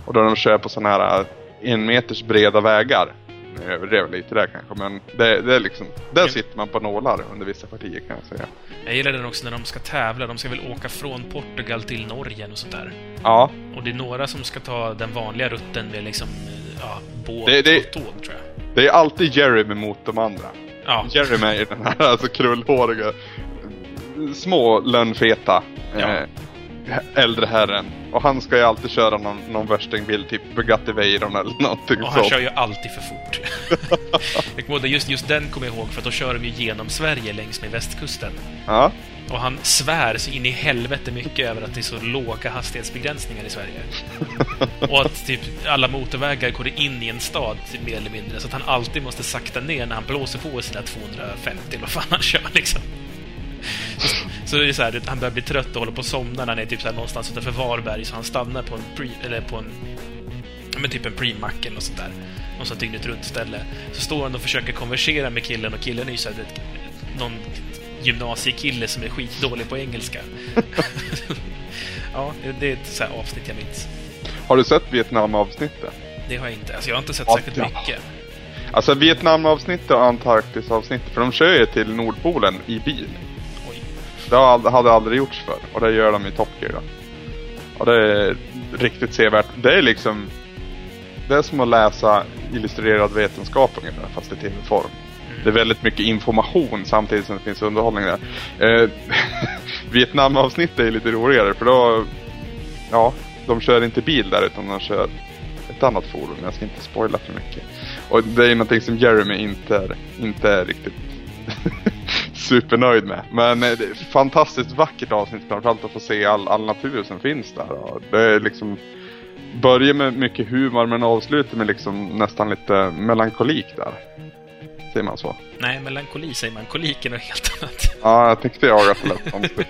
[SPEAKER 2] Och då de kör på sådana här en meters breda vägar. Nu överdrev lite där kanske, men det, det är liksom... Där sitter man på nålar under vissa partier kan jag säga.
[SPEAKER 3] Jag gillar den också när de ska tävla. De ska väl åka från Portugal till Norge och sånt där.
[SPEAKER 2] Ja.
[SPEAKER 3] Och det är några som ska ta den vanliga rutten med liksom, ja, båt
[SPEAKER 2] det, det,
[SPEAKER 3] och tåg tror jag.
[SPEAKER 2] Det är alltid Jeremy mot de andra.
[SPEAKER 3] Ja.
[SPEAKER 2] Jeremy är den här alltså krullhåriga, små lönnfeta. Ja. Eh, äldre herren. Och han ska ju alltid köra någon, någon värstingbil, typ Bugatti Veyron eller någonting
[SPEAKER 3] Och han så. kör ju alltid för fort. [LAUGHS] jag kommer just, just den kommer jag ihåg, för att då kör de ju genom Sverige längs med västkusten.
[SPEAKER 2] Ja.
[SPEAKER 3] Och han svär så in i helvete mycket över att det är så låga hastighetsbegränsningar i Sverige. [LAUGHS] och att typ alla motorvägar går in i en stad, mer eller mindre. Så att han alltid måste sakta ner när han blåser på sina 250 eller vad fan han kör liksom. [LAUGHS] Så det är så här, han börjar bli trött och håller på att somna när han är typ så här någonstans utanför Varberg, så han stannar på en pre, eller på en men typ en pre-mack eller sånt där. Något sånt dygnet runt ställe. Så står han och försöker konversera med killen och killen är ju så här, någon gymnasiekille som är skitdålig på engelska. [LAUGHS] ja, det är ett så avsnitt jag minns.
[SPEAKER 2] Har du sett Vietnam-avsnittet?
[SPEAKER 3] Det har jag inte. Alltså jag har inte sett särskilt ja. mycket.
[SPEAKER 2] Alltså Vietnam-avsnittet och Antarktis-avsnittet, för de kör ju till Nordpolen i bil. Det hade aldrig gjorts för och det gör de i Top Gear då. Och det är riktigt sevärt. Det är liksom... Det är som att läsa illustrerad vetenskap ungefär, fast i tv-form. Det är väldigt mycket information samtidigt som det finns underhållning där. Eh, [LAUGHS] Vietnam-avsnittet är lite roligare för då... Ja, de kör inte bil där utan de kör ett annat fordon. Jag ska inte spoila för mycket. Och det är någonting som Jeremy inte är, inte är riktigt [LAUGHS] supernöjd med. Men eh, det är fantastiskt vackert avsnitt framförallt att få se all, all natur som finns där. Och det är liksom börjar med mycket humor men avslutar med liksom nästan lite melankolik där. Säger man så?
[SPEAKER 3] Nej, melankoli säger man. Kolik är något helt annat.
[SPEAKER 2] Ja, jag tyckte jag att det lät konstigt.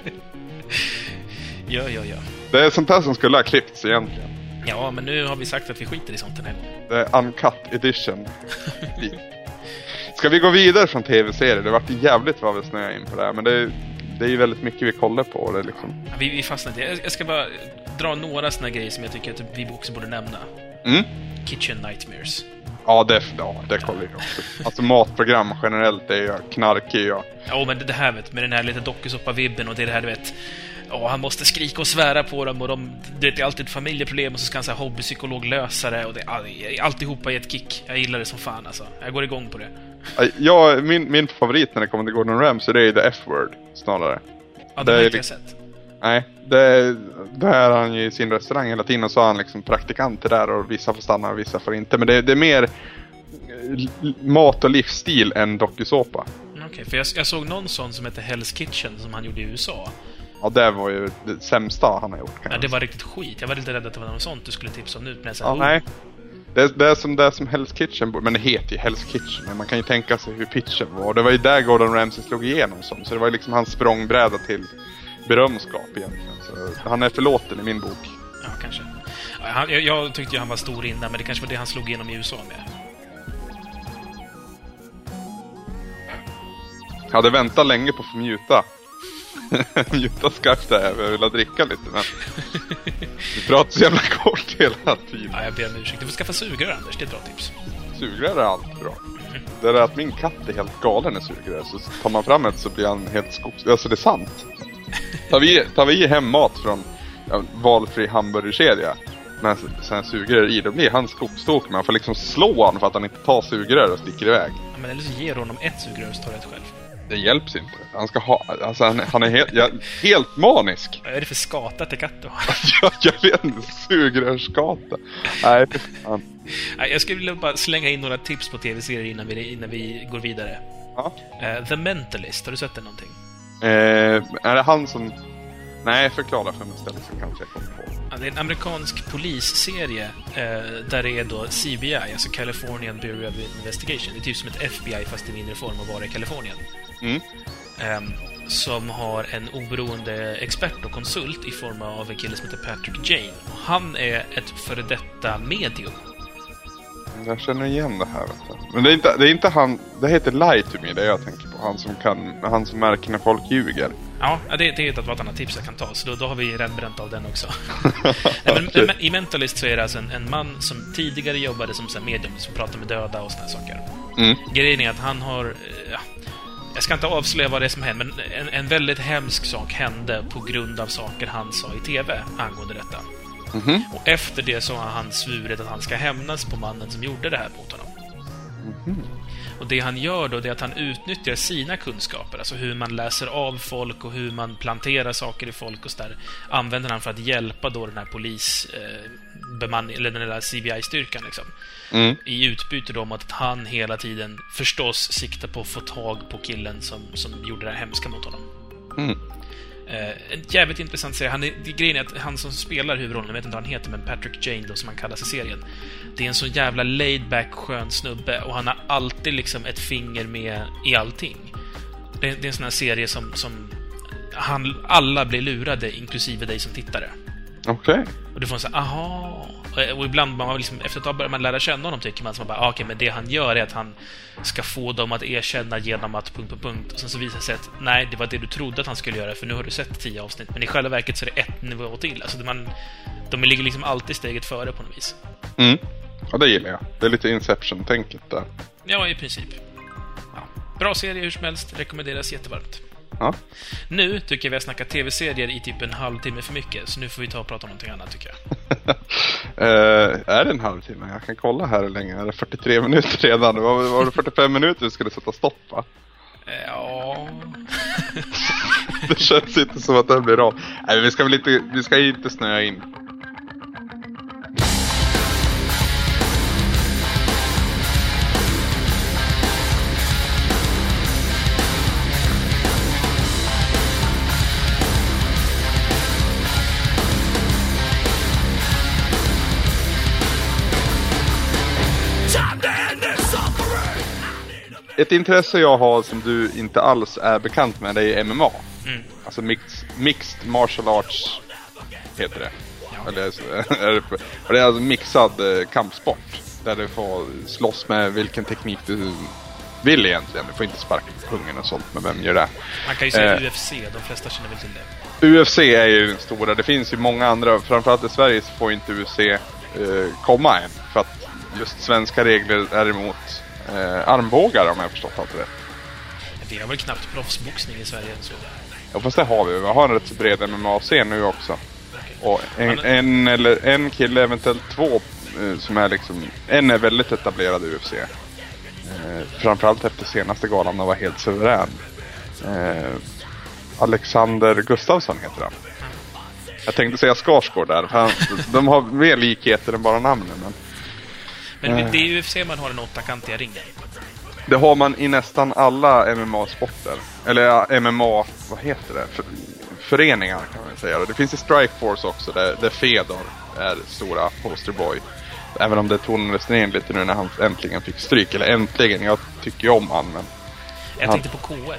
[SPEAKER 3] ja, ja, ja.
[SPEAKER 2] Det är sånt här som skulle ha klippts egentligen.
[SPEAKER 3] Ja, men nu har vi sagt att vi skiter i sånt den här gången.
[SPEAKER 2] Det är uncut edition. [LAUGHS] Ska vi gå vidare från tv-serier? Det vart jävligt vad vi snöade in på det här, men det, det är ju väldigt mycket vi kollar på. Det liksom.
[SPEAKER 3] Vi, vi fastnar inte. Jag, jag ska bara dra några såna grejer som jag tycker att vi också borde nämna.
[SPEAKER 2] Mm.
[SPEAKER 3] Kitchen Nightmares.
[SPEAKER 2] Ja, det, ja, det kollar jag också. Alltså matprogram generellt är jag knarkig.
[SPEAKER 3] Ja, men det, det här vet, med den här lite dokusåpa-vibben och det, det här du vet... Ja, han måste skrika och svära på dem och de, det är alltid ett familjeproblem och så ska han säga hobbypsykolog lösa det och det all, alltihopa är ett kick. Jag gillar det som fan alltså. Jag går igång på det.
[SPEAKER 2] Ja, min, min favorit när det kommer till Gordon Ramsay det är The F-word snarare.
[SPEAKER 3] Ja, det, det har inte jag sett.
[SPEAKER 2] Nej, det, det är han ju i sin restaurang hela tiden och så har han liksom praktikanter där och vissa får stanna och vissa får inte. Men det, det är mer mat och livsstil än dokusåpa.
[SPEAKER 3] Okej, okay, för jag, jag, såg någon sån som hette Hell's Kitchen som han gjorde i USA.
[SPEAKER 2] Ja, det var ju det sämsta han har gjort.
[SPEAKER 3] Ja, det var riktigt skit. Jag var lite rädd att det var något sånt du skulle tipsa om nu. Men
[SPEAKER 2] jag ja, oh. nej. Det, det, är som, det är som Hell's Kitchen, men det heter ju Hell's Kitchen. Men man kan ju tänka sig hur pitchen var. Det var ju där Gordon Ramsay slog igenom som. Så det var ju liksom hans språngbräda till berömskap egentligen. Så han är förlåten i min bok.
[SPEAKER 3] Ja, kanske. Han, jag, jag, tyckte ju han var stor innan, men det kanske var det han slog igenom i USA med.
[SPEAKER 2] Jag hade väntat länge på att få mjuta. [LAUGHS] mjuta skarpt där, jag ville dricka lite men... Du pratar så jävla kort hela tiden.
[SPEAKER 3] Ja, jag ber om ursäkt. Du får skaffa sugrör Anders, det är ett bra tips.
[SPEAKER 2] Sugrör är alltid bra. Mm. Det är att min katt är helt galen i sugrör, så tar man fram ett så blir han helt skogs... Alltså det är sant. Tar vi, tar vi hem mat från ja, valfri hamburgerkedja med sen sugrör i, då blir han skogstok. Man får liksom slå honom för att han inte tar sugrör och sticker iväg.
[SPEAKER 3] Ja, men eller så ger honom ett sugrör och så tar ett själv.
[SPEAKER 2] Det hjälps inte. Han ska ha, alltså han, han är helt, ja, helt manisk.
[SPEAKER 3] Vad är det för skata till katt då? [LAUGHS]
[SPEAKER 2] jag, jag vet inte, sugrörsskata. Nej,
[SPEAKER 3] fan. Jag skulle vilja bara slänga in några tips på tv-serier innan vi, innan vi går vidare. Ja. Uh, The Mentalist, har du sett den någonting?
[SPEAKER 2] Eh, är det han som... Nej, förklara för mig istället så kanske jag kommer på.
[SPEAKER 3] Ja, det är en amerikansk polisserie eh, där det är då CBI, alltså Californian Bureau of Investigation. Det är typ som ett FBI fast i mindre form och bara i Kalifornien. Mm. Eh, som har en oberoende expert och konsult i form av en kille som heter Patrick Jane. Och han är ett före detta medium
[SPEAKER 2] jag känner igen det här. Men det är, inte, det är inte han, det heter Lie to me, det jag tänker på. Han som, kan, han som märker när folk ljuger.
[SPEAKER 3] Ja, det, det är ett annat tips jag kan ta, så då, då har vi bränt av den också. [LAUGHS] Men, men, I Mentalist så är det alltså en, en man som tidigare jobbade som så medium, som pratar med döda och sådana saker. Mm. Grejen är att han har... Eh, ja, jag ska inte avslöja vad det är som hände, men en, en väldigt hemsk sak hände på grund av saker han sa i TV angående detta. Mm -hmm. Och efter det så har han svurit att han ska hämnas på mannen som gjorde det här mot honom. Mm -hmm. Och det han gör då, det är att han utnyttjar sina kunskaper, alltså hur man läser av folk och hur man planterar saker i folk och så där, använder han för att hjälpa då den här polis... Eh, bemanning, eller den där CBI-styrkan liksom. Mm. I utbyte då mot att han hela tiden förstås siktar på att få tag på killen som, som gjorde det här hemska mot honom. Mm. Eh, en jävligt intressant serie. Han är, grejen är att han som spelar huvudrollen, jag vet inte vad han heter, men Patrick Jane då, som han kallas i serien. Det är en så jävla laid-back, skön snubbe och han har alltid liksom ett finger med i allting. Det, det är en sån här serie som, som han, alla blir lurade, inklusive dig som tittare.
[SPEAKER 2] Okej. Okay.
[SPEAKER 3] Och du får en sån här, aha. Och ibland, man liksom, efter ett tag börjar man lära känna honom, tycker man. Så man bara, ah, okej, okay, men det han gör är att han ska få dem att erkänna genom att... Punkt, punkt, punkt. Och sen så visar det sig att nej, det var det du trodde att han skulle göra, för nu har du sett tio avsnitt. Men i själva verket så är det ett nivå till. Alltså, man, de ligger liksom alltid steget före på något vis.
[SPEAKER 2] Mm. Ja, det gillar jag. Det är lite Inception-tänket där.
[SPEAKER 3] Ja, i princip. Ja. Bra serie hur som helst. Rekommenderas jättevarmt. Ja. Nu tycker jag vi har snackat tv-serier i typ en halvtimme för mycket, så nu får vi ta och prata om någonting annat tycker jag.
[SPEAKER 2] uh, [LAUGHS] är det en halvtimme? Jag kan kolla här hur länge. Är det 43 minuter redan? Var, var det 45 minuter vi skulle sätta stopp va?
[SPEAKER 3] Ja... [LAUGHS]
[SPEAKER 2] det känns inte som att det blir av. Nej, vi ska väl inte, vi ska inte snöa in ett intresse jag har som du inte alls är bekant med, det är MMA.
[SPEAKER 3] Mm.
[SPEAKER 2] Alltså mixed, mixed martial arts heter det. Eller, [LAUGHS] är det, och det är alltså mixad eh, kampsport. Där du får slåss med vilken teknik du vill egentligen. Du får inte sparka på pungen och sånt, men vem gör det?
[SPEAKER 3] Man kan ju säga
[SPEAKER 2] Eh.
[SPEAKER 3] UFC, de flesta känner väl till det.
[SPEAKER 2] UFC är ju den stora. Det finns ju många andra. Framförallt i Sverige så får inte UFC eh, komma än. För att just svenska regler är emot eh, armbågar om jag förstått allt rätt.
[SPEAKER 3] Vi har väl knappt proffsboxning i Sverige än så.
[SPEAKER 2] Ja fast det har vi. Vi har en rätt så bred MMA-scen nu också. Och en,
[SPEAKER 3] Men-
[SPEAKER 2] en, eller en kille, eventuellt två, eh, som är liksom... En är väldigt etablerad i UFC. Eh, framförallt efter senaste galan, den var helt suverän. Eh, Alexander Gustafsson heter han. Jag tänkte säga Skarsgård där. för Han, de har mer likheter än bara namnen. Men
[SPEAKER 3] Men det är ju UFC man har den åttakantiga ringen.
[SPEAKER 2] det har man i nästan alla MMA-sporter. Eller MMA, vad heter det? För, föreningar kan man säga. Det finns i Strikeforce också där, där Fedor är stora posterboy. Även om det tonades ner lite nu när han äntligen fick stryk. Eller äntligen, jag tycker ju om han men...
[SPEAKER 3] Jag
[SPEAKER 2] Ja.
[SPEAKER 3] tänkte på K1.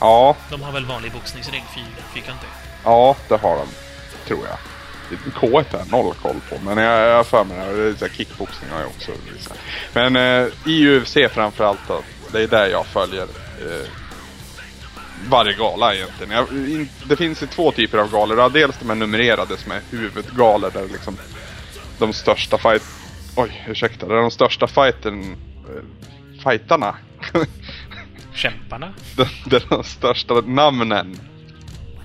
[SPEAKER 2] Ja,
[SPEAKER 3] De har väl vanlig boxningsring, fyr, fyrkantig?
[SPEAKER 2] ja det har de. Tror jag. K1 har jag noll koll på, men jag har för mig det. är så här Kickboxning har jag också. visat. Men eh, i UFC framförallt då. Det är där jag följer eh, varje gala egentligen. Jag, in, det finns ju två typer av galor. Ja, dels de här numrerade som är huvudgalor där liksom de största fight... Oj, ursäkta. Där de största fighten... Eh, fightarna.
[SPEAKER 3] Kämparna?
[SPEAKER 2] där, [LAUGHS] där de största namnen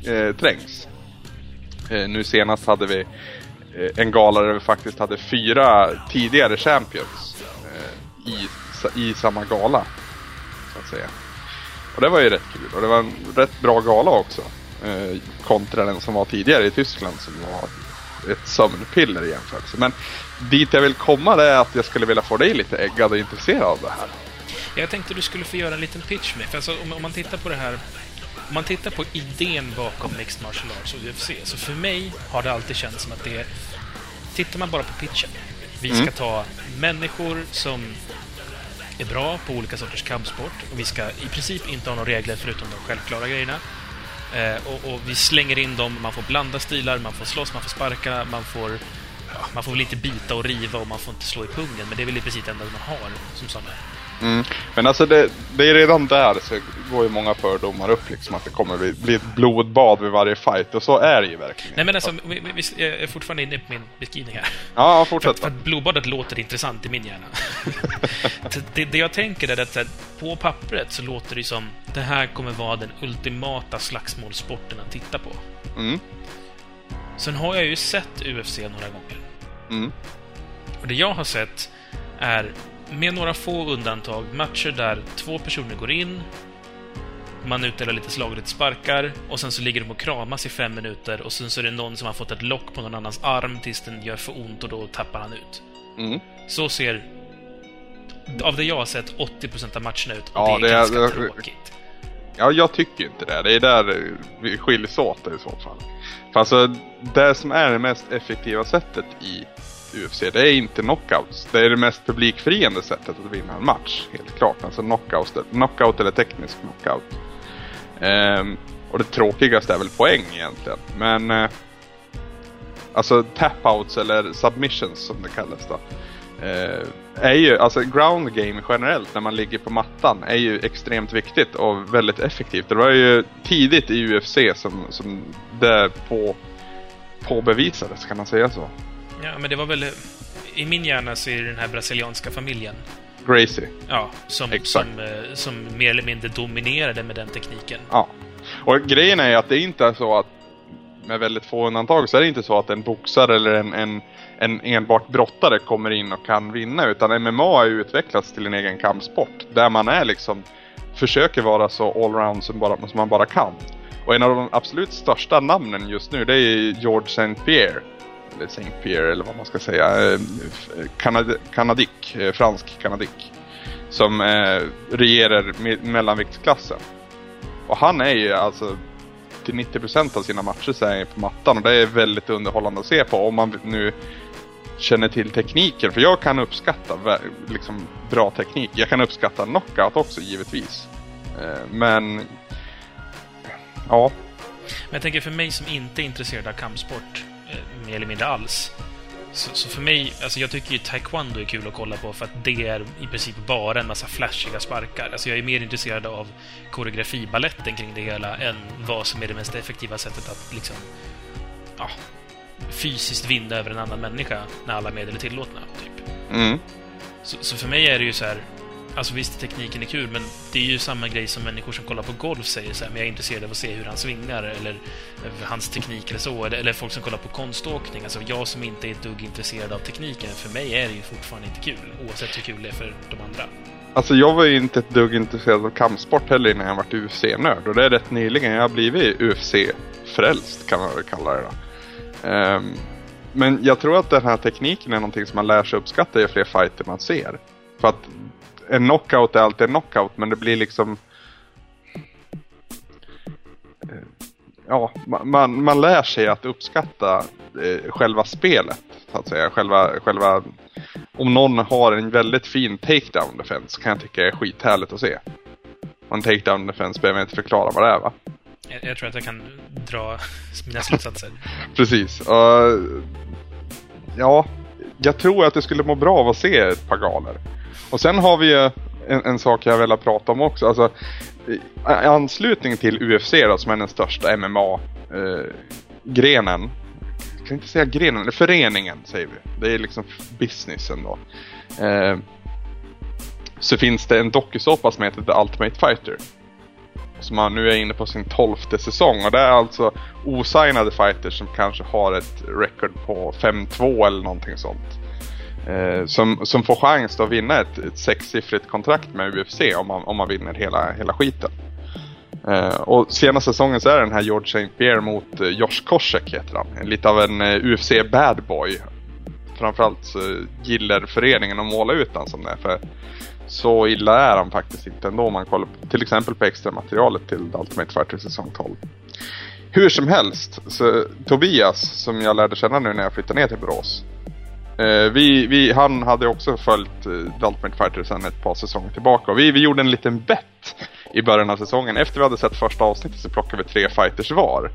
[SPEAKER 2] eh, trängs. Eh, nu senast hade vi eh, en gala där vi faktiskt hade fyra tidigare champions eh, i, i samma gala. Så att säga. Och det var ju rätt kul och det var en rätt bra gala också. Eh, kontra den som var tidigare i Tyskland som var ett sömnpiller i jämförelse. Men dit jag vill komma det är att jag skulle vilja få dig lite äggad och intresserad av det här.
[SPEAKER 3] Jag tänkte du skulle få göra en liten pitch med. För alltså, om, om man tittar på det här... Om man tittar på idén bakom Mixed Martial Arts och UFC, så för mig har det alltid känts som att det är... Tittar man bara på pitchen. Vi ska
[SPEAKER 2] Mm.
[SPEAKER 3] ta människor som är bra på olika sorters kampsport och vi ska i princip inte ha några regler förutom de självklara grejerna. Eh, och, och vi slänger in dem, man får blanda stilar, man får slåss, man får sparka, man får... Ja, man får väl inte bita och riva och man får inte slå i pungen, men det är väl i princip det enda man har som sådana.
[SPEAKER 2] Mm. Men alltså det, det är redan där så går ju många fördomar upp liksom att det kommer bli, bli ett blodbad vid varje fight och så är det ju verkligen.
[SPEAKER 3] Nej men alltså, vi, vi, jag är fortfarande inne på min beskrivning här.
[SPEAKER 2] Ja,
[SPEAKER 3] För,
[SPEAKER 2] fortsätt
[SPEAKER 3] för
[SPEAKER 2] då.
[SPEAKER 3] att blodbadet låter intressant i min hjärna. [LAUGHS] Det, det jag tänker är att här, på pappret så låter det som det här kommer vara den ultimata slagsmålssporten att titta på.
[SPEAKER 2] Mm.
[SPEAKER 3] Sen har jag ju sett UFC några gånger.
[SPEAKER 2] Mm.
[SPEAKER 3] Och det jag har sett är, med några få undantag, matcher där två personer går in, man utdelar lite slagret sparkar och sen så ligger de och kramas i fem minuter och sen så är det någon som har fått ett lock på någon annans arm tills den gör för ont och då tappar han ut.
[SPEAKER 2] Mm.
[SPEAKER 3] Så ser, av det jag har sett, 80% av matcherna ut och
[SPEAKER 2] Ja,
[SPEAKER 3] det är
[SPEAKER 2] det är-
[SPEAKER 3] ganska
[SPEAKER 2] det-
[SPEAKER 3] tråkigt.
[SPEAKER 2] Ja, jag tycker inte det. Det är där vi skiljs åt i så fall. För alltså, det som är det mest effektiva sättet i UFC, det är inte knockouts. Det är det mest publikfriande sättet att vinna en match, helt klart. Alltså knockout, knockout eller teknisk knockout. Um, och det tråkigaste är väl poäng egentligen. Men Uh, alltså tapouts, eller submissions som det kallas då. Uh, är ju, alltså ground game generellt när man ligger på mattan är ju extremt viktigt och väldigt effektivt. Det var ju tidigt i UFC som, som det på, påbevisades, kan man säga så?
[SPEAKER 3] Ja, men det var väl... I min hjärna så är det den här brasilianska familjen.
[SPEAKER 2] Gracie.
[SPEAKER 3] Ja, som,
[SPEAKER 2] Exakt.
[SPEAKER 3] som, eh, som mer eller mindre dominerade med den tekniken.
[SPEAKER 2] Ja. Och grejen är ju att det inte är så att med väldigt få undantag så är det inte så att en boxare eller en, en, en enbart brottare kommer in och kan vinna utan MMA har ju utvecklats till en egen kampsport där man är liksom försöker vara så allround som, bara, som man bara kan. Och en av de absolut största namnen just nu det är George St. Pierre. Eller Saint Pierre eller vad man ska säga. Eh, Kanad eh, kanadick, eh, fransk kanadick. Som eh, regerar me- mellanviktsklassen. Och han är ju alltså till 90% av sina matcher så är han ju på mattan och det är väldigt underhållande att se på om man nu känner till tekniken. För jag kan uppskatta liksom, bra teknik. Jag kan uppskatta knockout också givetvis. Eh, men... Ja.
[SPEAKER 3] Men jag tänker för mig som inte är intresserad av kampsport mer eller mindre alls. Så, så, för mig, alltså jag tycker ju taekwondo är kul att kolla på för att det är i princip bara en massa flashiga sparkar. Alltså jag är mer intresserad av koreografibaletten kring det hela än vad som är det mest effektiva sättet att liksom ja, fysiskt vinna över en annan människa när alla medel är tillåtna. Typ.
[SPEAKER 2] Mm.
[SPEAKER 3] Så, så, för mig är det ju så här... Alltså visst, tekniken är kul, men det är ju samma grej som människor som kollar på golf säger så här, men jag är intresserad av att se hur han svingar, eller eh, hans teknik eller så, eller, eller folk som kollar på konståkning. Alltså jag som inte är ett dugg intresserad av tekniken, för mig är det ju fortfarande inte kul, oavsett hur kul det är för de andra.
[SPEAKER 2] Alltså jag var ju inte ett dugg intresserad av kampsport heller innan jag varit UFC-nörd, och det är rätt nyligen jag har blivit UFC-frälst, kan man väl kalla det då. Um, men jag tror att den här tekniken är någonting som man lär sig uppskatta ju fler fighter man ser. För att en knockout är alltid en knockout men det blir liksom... Eh, ja, man, man lär sig att uppskatta eh, själva spelet. Så att säga. Själva, själva... Om någon har en väldigt fin takedown defense kan jag tycka är skithärligt att se. Och en takedown defense behöver jag inte förklara vad det är va?
[SPEAKER 3] Jag, jag, tror att jag kan dra [LAUGHS] mina slutsatser. [LAUGHS]
[SPEAKER 2] Precis. Uh, ja, jag tror att det skulle må bra av att se ett par galor. Och sen har vi ju en, en sak jag vill prata om också. Alltså, eh, i anslutning till UFC då, som är den största MMA-grenen. Eh, jag kan inte säga grenen, föreningen säger vi. Det är liksom businessen då. Eh, så finns det en dokusåpa som heter The Ultimate Fighter som nu är inne på sin tolfte säsong. Och det är alltså osignade fighters som kanske har ett record på 5-2 eller någonting sånt. Eh, som, som får chans att vinna ett, ett sexsiffrigt kontrakt med UFC om man, om man vinner hela, hela skiten. Eh, och senaste säsongen så är det den här George St. Pierre mot eh, Josh Koscheck heter han. Lite av en eh, UFC bad boy. Framförallt så gillar föreningen att måla ut han som det. För så illa är han faktiskt inte ändå om man kollar på, till exempel på extra materialet till Ultimate Fighter säsong 12. Hur som helst, så Tobias som jag lärde känna nu när jag flyttade ner till Borås. Eh, vi, vi, han hade också följt eh, Ultimate Fighter sedan ett par säsonger tillbaka och vi, vi gjorde en liten bett i början av säsongen. Efter vi hade sett första avsnittet så plockade vi tre fighters var.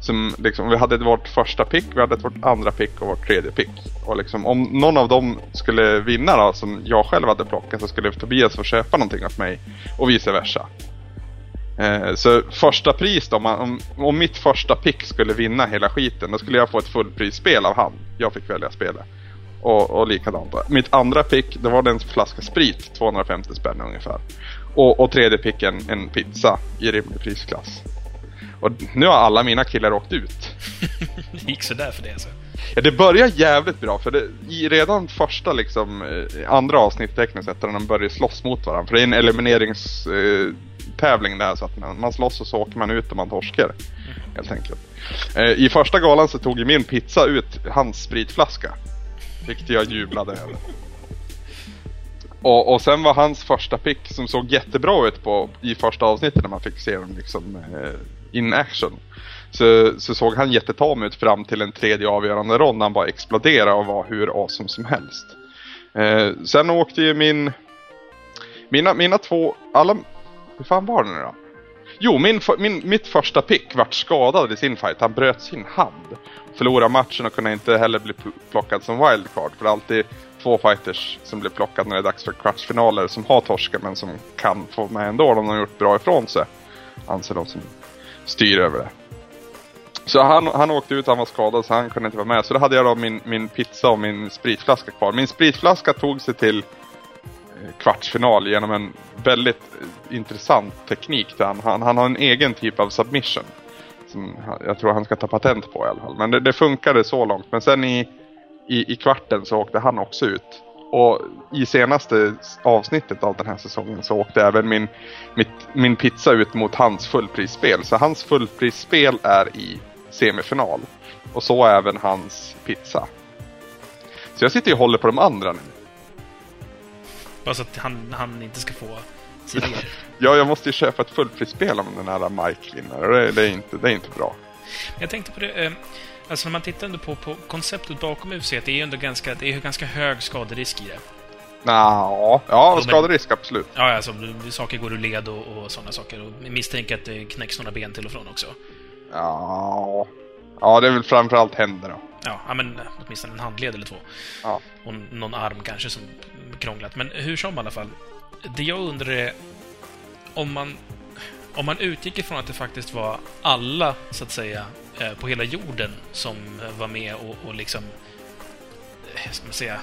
[SPEAKER 2] Som liksom, vi hade vårt första pick, vi hade vårt andra pick och vårt tredje pick. Och liksom, om någon av dem skulle vinna då, som jag själv hade plockat, så skulle Tobias få köpa någonting åt mig. Och vice versa. Eh, så första pris då, om, om mitt första pick skulle vinna hela skiten, då skulle jag få ett fullprisspel av han. Jag fick välja spelet. Och, och likadant. Mitt andra pick, det var en flaska sprit, 250 spänn ungefär. Och, och tredje picken, en pizza i rimlig prisklass. Och nu har alla mina killar åkt ut. [LAUGHS]
[SPEAKER 3] det gick sådär för det alltså?
[SPEAKER 2] Ja, det börjar jävligt bra för det, i redan första liksom, eh, andra avsnittet tekniskt sett när de börjar slåss mot varandra. För det är en elimineringstävling eh, där så att man, man slåss och så åker man ut och man torskar. Mm. Helt enkelt. Eh, I första galan så tog ju min pizza ut hans spritflaska. Vilket jag jublade över. Och, och sen var hans första pick som såg jättebra ut på i första avsnittet när man fick se dem liksom eh, in action. Så, så såg han jättetam ut fram till en tredje avgörande rond när han bara exploderade och var hur awesome som helst. Eh, sen åkte ju min... Mina, mina två... Alla... Hur fan var det nu då? Jo, min, min, mitt första pick vart skadad i sin fight. Han bröt sin hand. Förlorade matchen och kunde inte heller bli plockad som wildcard. För det är alltid två fighters som blir plockade när det är dags för kvartsfinaler som har torskat men som kan få med ändå om de har gjort bra ifrån sig. Anser de som styr över det. Så han, han åkte ut, han var skadad så han kunde inte vara med. Så då hade jag då min, min pizza och min spritflaska kvar. Min spritflaska tog sig till kvartsfinal genom en väldigt intressant teknik. Han, han, han har en egen typ av submission. Som jag tror han ska ta patent på i alla fall. Men det, det funkade så långt. Men sen i, i, i kvarten så åkte han också ut. Och i senaste avsnittet av den här säsongen så åkte även min, mitt, min pizza ut mot hans fullprisspel. Så hans fullprisspel är i semifinal. Och så även hans pizza. Så jag sitter och håller på de andra nu.
[SPEAKER 3] Bara så att han, han inte ska få seger. [LAUGHS]
[SPEAKER 2] ja, jag måste ju köpa ett fullprisspel om den här Mike vinner. Det, det, är inte, det är inte bra.
[SPEAKER 3] Jag tänkte på det. Eh, Alltså när man tittar ändå på, på konceptet bakom UFC, det är ju ändå ganska, det är ju ganska hög skaderisk i det.
[SPEAKER 2] Nå, ja, skaderisk absolut.
[SPEAKER 3] Ja, alltså saker går ur led och, och sådana saker. Och misstänker att det knäcks några ben till och från också.
[SPEAKER 2] Ja, ja det är väl framförallt händer då.
[SPEAKER 3] Ja, ja men åtminstone en handled eller två.
[SPEAKER 2] Ja.
[SPEAKER 3] Och någon arm kanske som krånglat. Men hur som i alla fall. Det jag undrar är om man, om man utgick ifrån att det faktiskt var alla, så att säga, eh, på hela jorden som eh, var med och, och liksom, eh, ska man säga,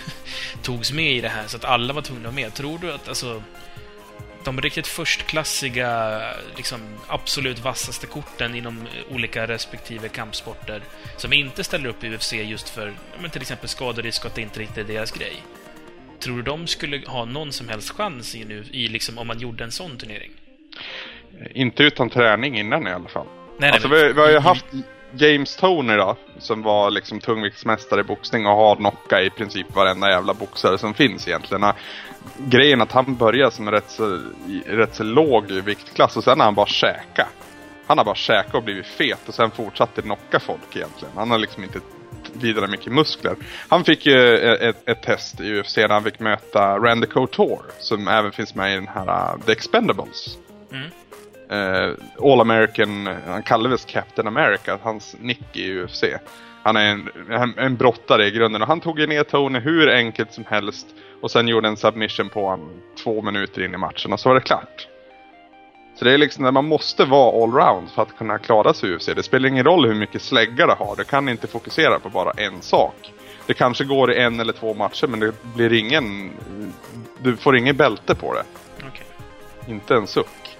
[SPEAKER 3] [LAUGHS] togs med i det här, så att alla var tvungna att vara med. Tror du att, alltså, de riktigt förstklassiga, liksom absolut vassaste korten inom olika respektive kampsporter som inte ställer upp i UFC just för men till exempel skaderisk och att det inte riktigt är deras grej. Tror du de skulle ha någon som helst chans i nu, i liksom, om man gjorde en sån turnering?
[SPEAKER 2] Inte utan träning innan i alla fall.
[SPEAKER 3] Nej,
[SPEAKER 2] Alltså
[SPEAKER 3] nej,
[SPEAKER 2] vi, vi har ju haft James Toney då, som var liksom tungviktsmästare i boxning och har knockat i princip varenda jävla boxare som finns egentligen. Grejen att han började som rätt så, rätt så låg viktklass och sen har han bara käka. Han har bara käkat och blivit fet och sen fortsatte knocka folk egentligen. Han har liksom inte vidare mycket muskler. Han fick ju ett, ett test i UFC när han fick möta Randy Couture som även finns med i den här uh, The Expendables.
[SPEAKER 3] Mm.
[SPEAKER 2] Eh, All American, han kallades Captain America, hans nick i UFC. Han är en, en, en brottare i grunden och han tog ju ner Tony hur enkelt som helst och sen gjorde en submission på honom två minuter in i matchen och så var det klart. Så det är liksom när man måste vara allround för att kunna klara sig i UFC. Det spelar ingen roll hur mycket slägga du har, du kan inte fokusera på bara en sak. Det kanske går i en eller två matcher men det blir ingen... Du får ingen bälte på det.
[SPEAKER 3] Okej.
[SPEAKER 2] Inte en suck.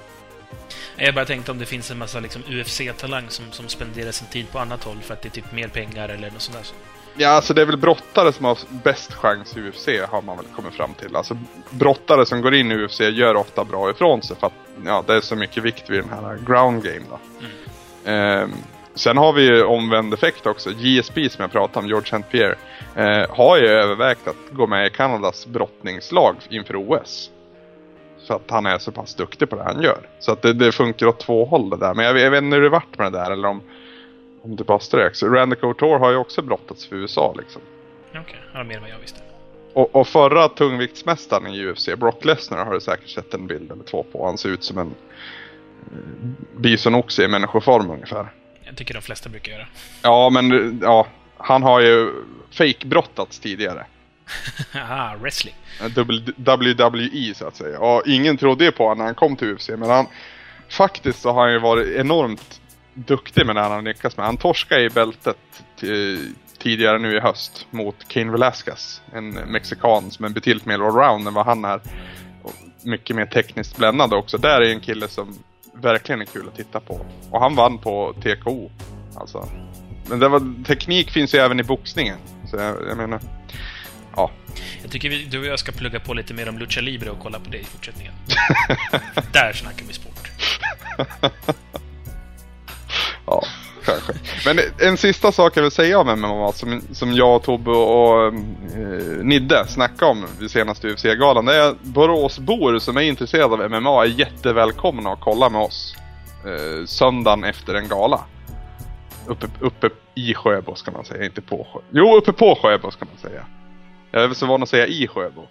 [SPEAKER 3] Jag bara tänkte om det finns en massa liksom, UFC-talang som, som spenderar sin tid på annat håll för att det är typ mer pengar eller något sånt där.
[SPEAKER 2] Ja, alltså det är väl brottare som har bäst chans i UFC har man väl kommit fram till. Alltså brottare som går in i UFC gör ofta bra ifrån sig för att ja, det är så mycket vikt vid den här ground game då. Ehm, sen har vi ju omvänd effekt också. JSP som jag pratade om, George St. Pierre, eh, har ju övervägt att gå med i Kanadas brottningslag inför OS. För att han är så pass duktig på det han gör. Så att det, det funkar åt två håll det där. Men jag, jag vet inte hur det vart med det där eller om, om det bara strök. Så Randy Couture har ju också brottats för USA liksom.
[SPEAKER 3] Okej, ja, mer än vad jag visste.
[SPEAKER 2] Och, och förra tungviktsmästaren i UFC, Brock Lesnar, har du säkert sett en bild eller två på. Han ser ut som en eh, bisonoxe i människoform ungefär.
[SPEAKER 3] Jag tycker de flesta brukar göra.
[SPEAKER 2] Ja, men ja, han har ju fake-brottats tidigare. [LAUGHS]
[SPEAKER 3] Haha, wrestling.
[SPEAKER 2] WWE så att säga. Och ingen trodde ju på honom när han kom till UFC. Men han, faktiskt så har han ju varit enormt duktig med det han har lyckats med. Han torskade i bältet ti- tidigare nu i höst mot Cain Velasquez. En mexikan som är betydligt mer allround än vad han är. Och mycket mer tekniskt bländande också. Där är en kille som verkligen är kul att titta på. Och han vann på TKO. Alltså. Men det var, teknik finns ju även i boxningen. Så jag, jag menar, ja.
[SPEAKER 3] Jag tycker vi, du och jag ska plugga på lite mer om Lucha Libre och kolla på det i fortsättningen. [LAUGHS] Där snackar vi sport. [LAUGHS]
[SPEAKER 2] Ja, kanske. Men en sista sak jag vill säga om MMA som, som jag, Tobbe och eh, Nidde snackade om vid senaste UFC-galan. Det är att Boråsbor som är intresserade av MMA är jättevälkomna att kolla med oss. Eh, söndagen efter en gala. Uppe, uppe i Sjöbo ska man säga, inte på Sjöbo. Jo, uppe på Sjöbo ska man säga. Jag är så van att säga i Sjöbo.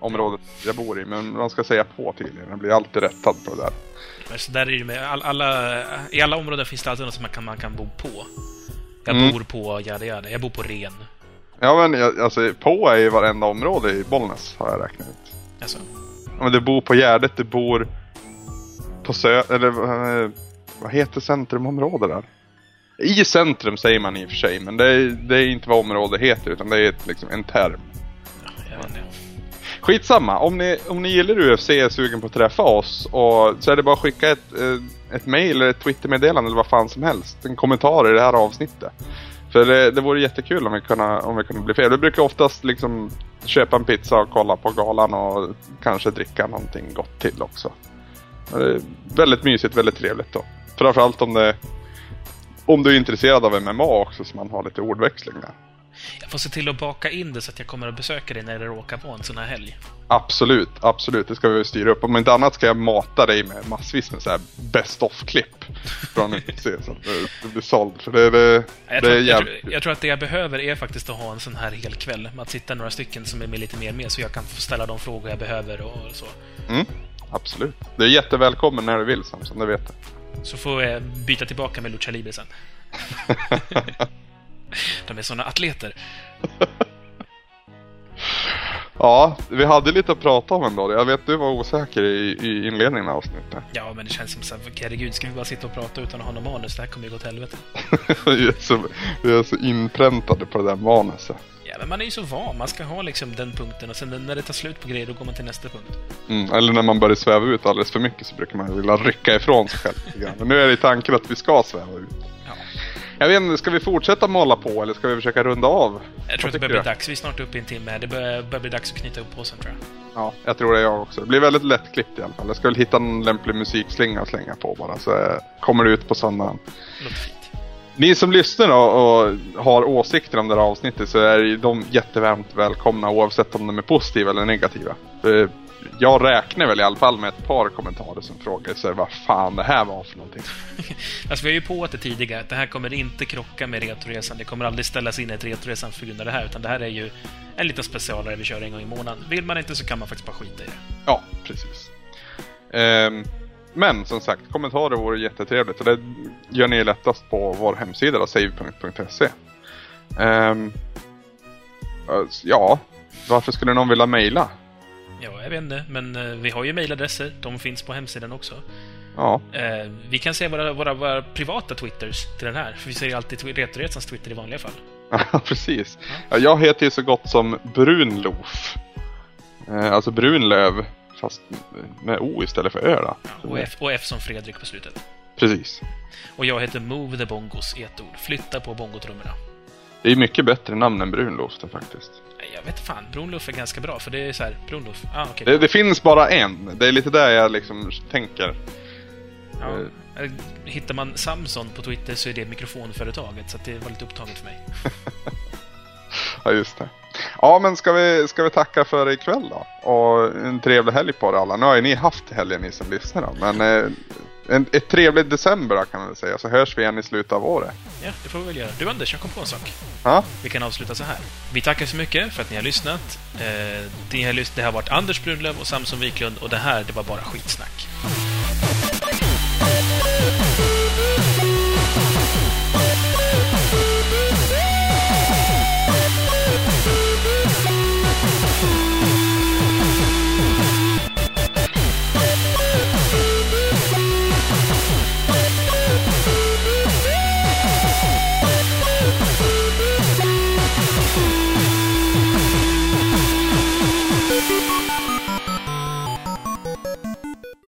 [SPEAKER 2] Området jag bor i, men man ska säga på tydligen. Jag blir alltid rättad på det där.
[SPEAKER 3] Så där är det med all, alla, I alla områden finns det alltid något som man kan, man kan bo på. Jag
[SPEAKER 2] Mm.
[SPEAKER 3] bor på Jada Jada. Jag bor på Ren.
[SPEAKER 2] Ja men jag- alltså på är ju varenda område i Bollnäs har jag räknat ut.
[SPEAKER 3] Alltså,
[SPEAKER 2] Ja, men du bor på Gärdet, du bor på Sö... Eller eh, vad heter centrumområde där? I centrum säger man i och för sig, men det är, det är inte vad område heter utan det är liksom en term.
[SPEAKER 3] ja, jag vet inte.
[SPEAKER 2] Skitsamma, om ni, om ni gillar UFC och är sugen på att träffa oss och så är det bara att skicka ett, eh, ett mail eller ett Twittermeddelande eller vad fan som helst. En kommentar i det här avsnittet. För det, det vore jättekul om vi kunde, om vi kunde bli fler. Vi brukar oftast liksom köpa en pizza och kolla på galan och kanske dricka någonting gott till också. Det är väldigt mysigt, väldigt trevligt då. Framförallt om det om du är intresserad av MMA också så man har lite ordväxling där.
[SPEAKER 3] Jag får se till att baka in det så att jag kommer att besöka dig när det råkar vara en sån här helg.
[SPEAKER 2] Absolut, absolut. Det ska vi styra upp. Om inte annat ska jag mata dig med massvis med så här best of-klipp. Från UC så att det blir såld. För det, det,
[SPEAKER 3] Jag
[SPEAKER 2] det
[SPEAKER 3] tror,
[SPEAKER 2] är
[SPEAKER 3] jag, tror, jag tror att det jag behöver är faktiskt att ha en sån här hel kväll. Att sitta några stycken som är med lite mer med så jag kan få ställa de frågor jag behöver och så.
[SPEAKER 2] Mm, absolut. Det är jättevälkommen när du vill Samson, det vet jag.
[SPEAKER 3] Så får jag byta tillbaka med Lucha Libre sen. [LAUGHS] [LAUGHS] [LAUGHS] De är såna atleter. [LAUGHS]
[SPEAKER 2] Ja, vi hade lite att prata om ändå. Jag vet du var osäker i, i inledningen av avsnittet.
[SPEAKER 3] Ja, men det känns som så här, herregud, ska vi bara sitta och prata utan att ha någon manus? Det här kommer ju gå åt helvete. [LAUGHS]
[SPEAKER 2] vi, är så, vi är så inpräntade på det där manuset.
[SPEAKER 3] Ja, men man är ju så van. Man ska ha liksom den punkten och sen när det tar slut på grejer, då går man till nästa punkt.
[SPEAKER 2] Mm, eller när man börjar sväva ut alldeles för mycket så brukar man vilja rycka ifrån sig själv. Men nu är det tanken att vi ska sväva ut.
[SPEAKER 3] Ja.
[SPEAKER 2] Jag vet inte, ska vi fortsätta måla på eller ska vi försöka runda av?
[SPEAKER 3] Jag tror att det börjar bli dags. Vi är snart uppe i en timme. Det börjar, börjar bli dags att knyta upp påsen, tror jag.
[SPEAKER 2] Ja, jag tror det jag också. Det blir väldigt lättklippt i alla fall. Jag ska väl hitta en lämplig musikslinga att slänga på bara så kommer det ut på söndagen.
[SPEAKER 3] Låter fint.
[SPEAKER 2] Ni som lyssnar och har åsikter om det här avsnittet så är de jättevarmt välkomna oavsett om de är positiva eller negativa. Jag räknar väl i alla fall med ett par kommentarer som frågar sig vad fan det här var för någonting. [LAUGHS]
[SPEAKER 3] Alltså, vi har ju på det tidigare att det här kommer inte krocka med Retroresan. Det kommer aldrig ställas in ett Retroresan för grund av det här, utan det här är ju en liten specialare vi kör en gång i månaden. Vill man inte så kan man faktiskt bara skita i det.
[SPEAKER 2] Ja, precis. Ehm, men som sagt, kommentarer vore jättetrevligt och det gör ni lättast på vår hemsida save.se. Ehm, ja, varför skulle någon vilja mejla?
[SPEAKER 3] Ja, jag vet inte, men eh, vi har ju mejladresser. De finns på hemsidan också.
[SPEAKER 2] Ja,
[SPEAKER 3] Eh, vi kan se våra, våra, våra privata twitters till den här, för vi ser ju alltid Retroresans Twitter i vanliga fall. [LAUGHS]
[SPEAKER 2] Ja, precis. Ja, jag heter ju så gott som Brunlof. Eh, alltså Brunlöv, fast med O istället för Ö då.
[SPEAKER 3] Och F, och F som Fredrik på slutet.
[SPEAKER 2] Precis.
[SPEAKER 3] Och jag heter Move the Bongos i ett ord. Flytta på bongotrummorna.
[SPEAKER 2] Det är mycket bättre namn än Brunlof faktiskt.
[SPEAKER 3] Jag vet fan, Brunluff är ganska bra, för det är så här, Brunluff, ah okej.
[SPEAKER 2] Det, det finns bara en. Det är lite där jag liksom tänker.
[SPEAKER 3] Ja. Eh, Hittar man Samson på Twitter så är det mikrofonföretaget, så det var lite upptaget för mig. [LAUGHS]
[SPEAKER 2] Ja, just det. Ja, men ska vi, ska vi tacka för ikväll då? Och en trevlig helg på er alla. Nu har ju ni haft helgen ni som lyssnar då. Men eh, en, ett trevligt december kan man väl säga. Så hörs vi igen i slutet av året.
[SPEAKER 3] Ja, det får vi väl göra. Du Anders, jag kom på en sak.
[SPEAKER 2] Ja,
[SPEAKER 3] Vi kan avsluta så här. Vi tackar så mycket för att ni har lyssnat. Eh, det, har, det har varit Anders Brunlöv och Samson Wiklund och det här, det var bara skitsnack.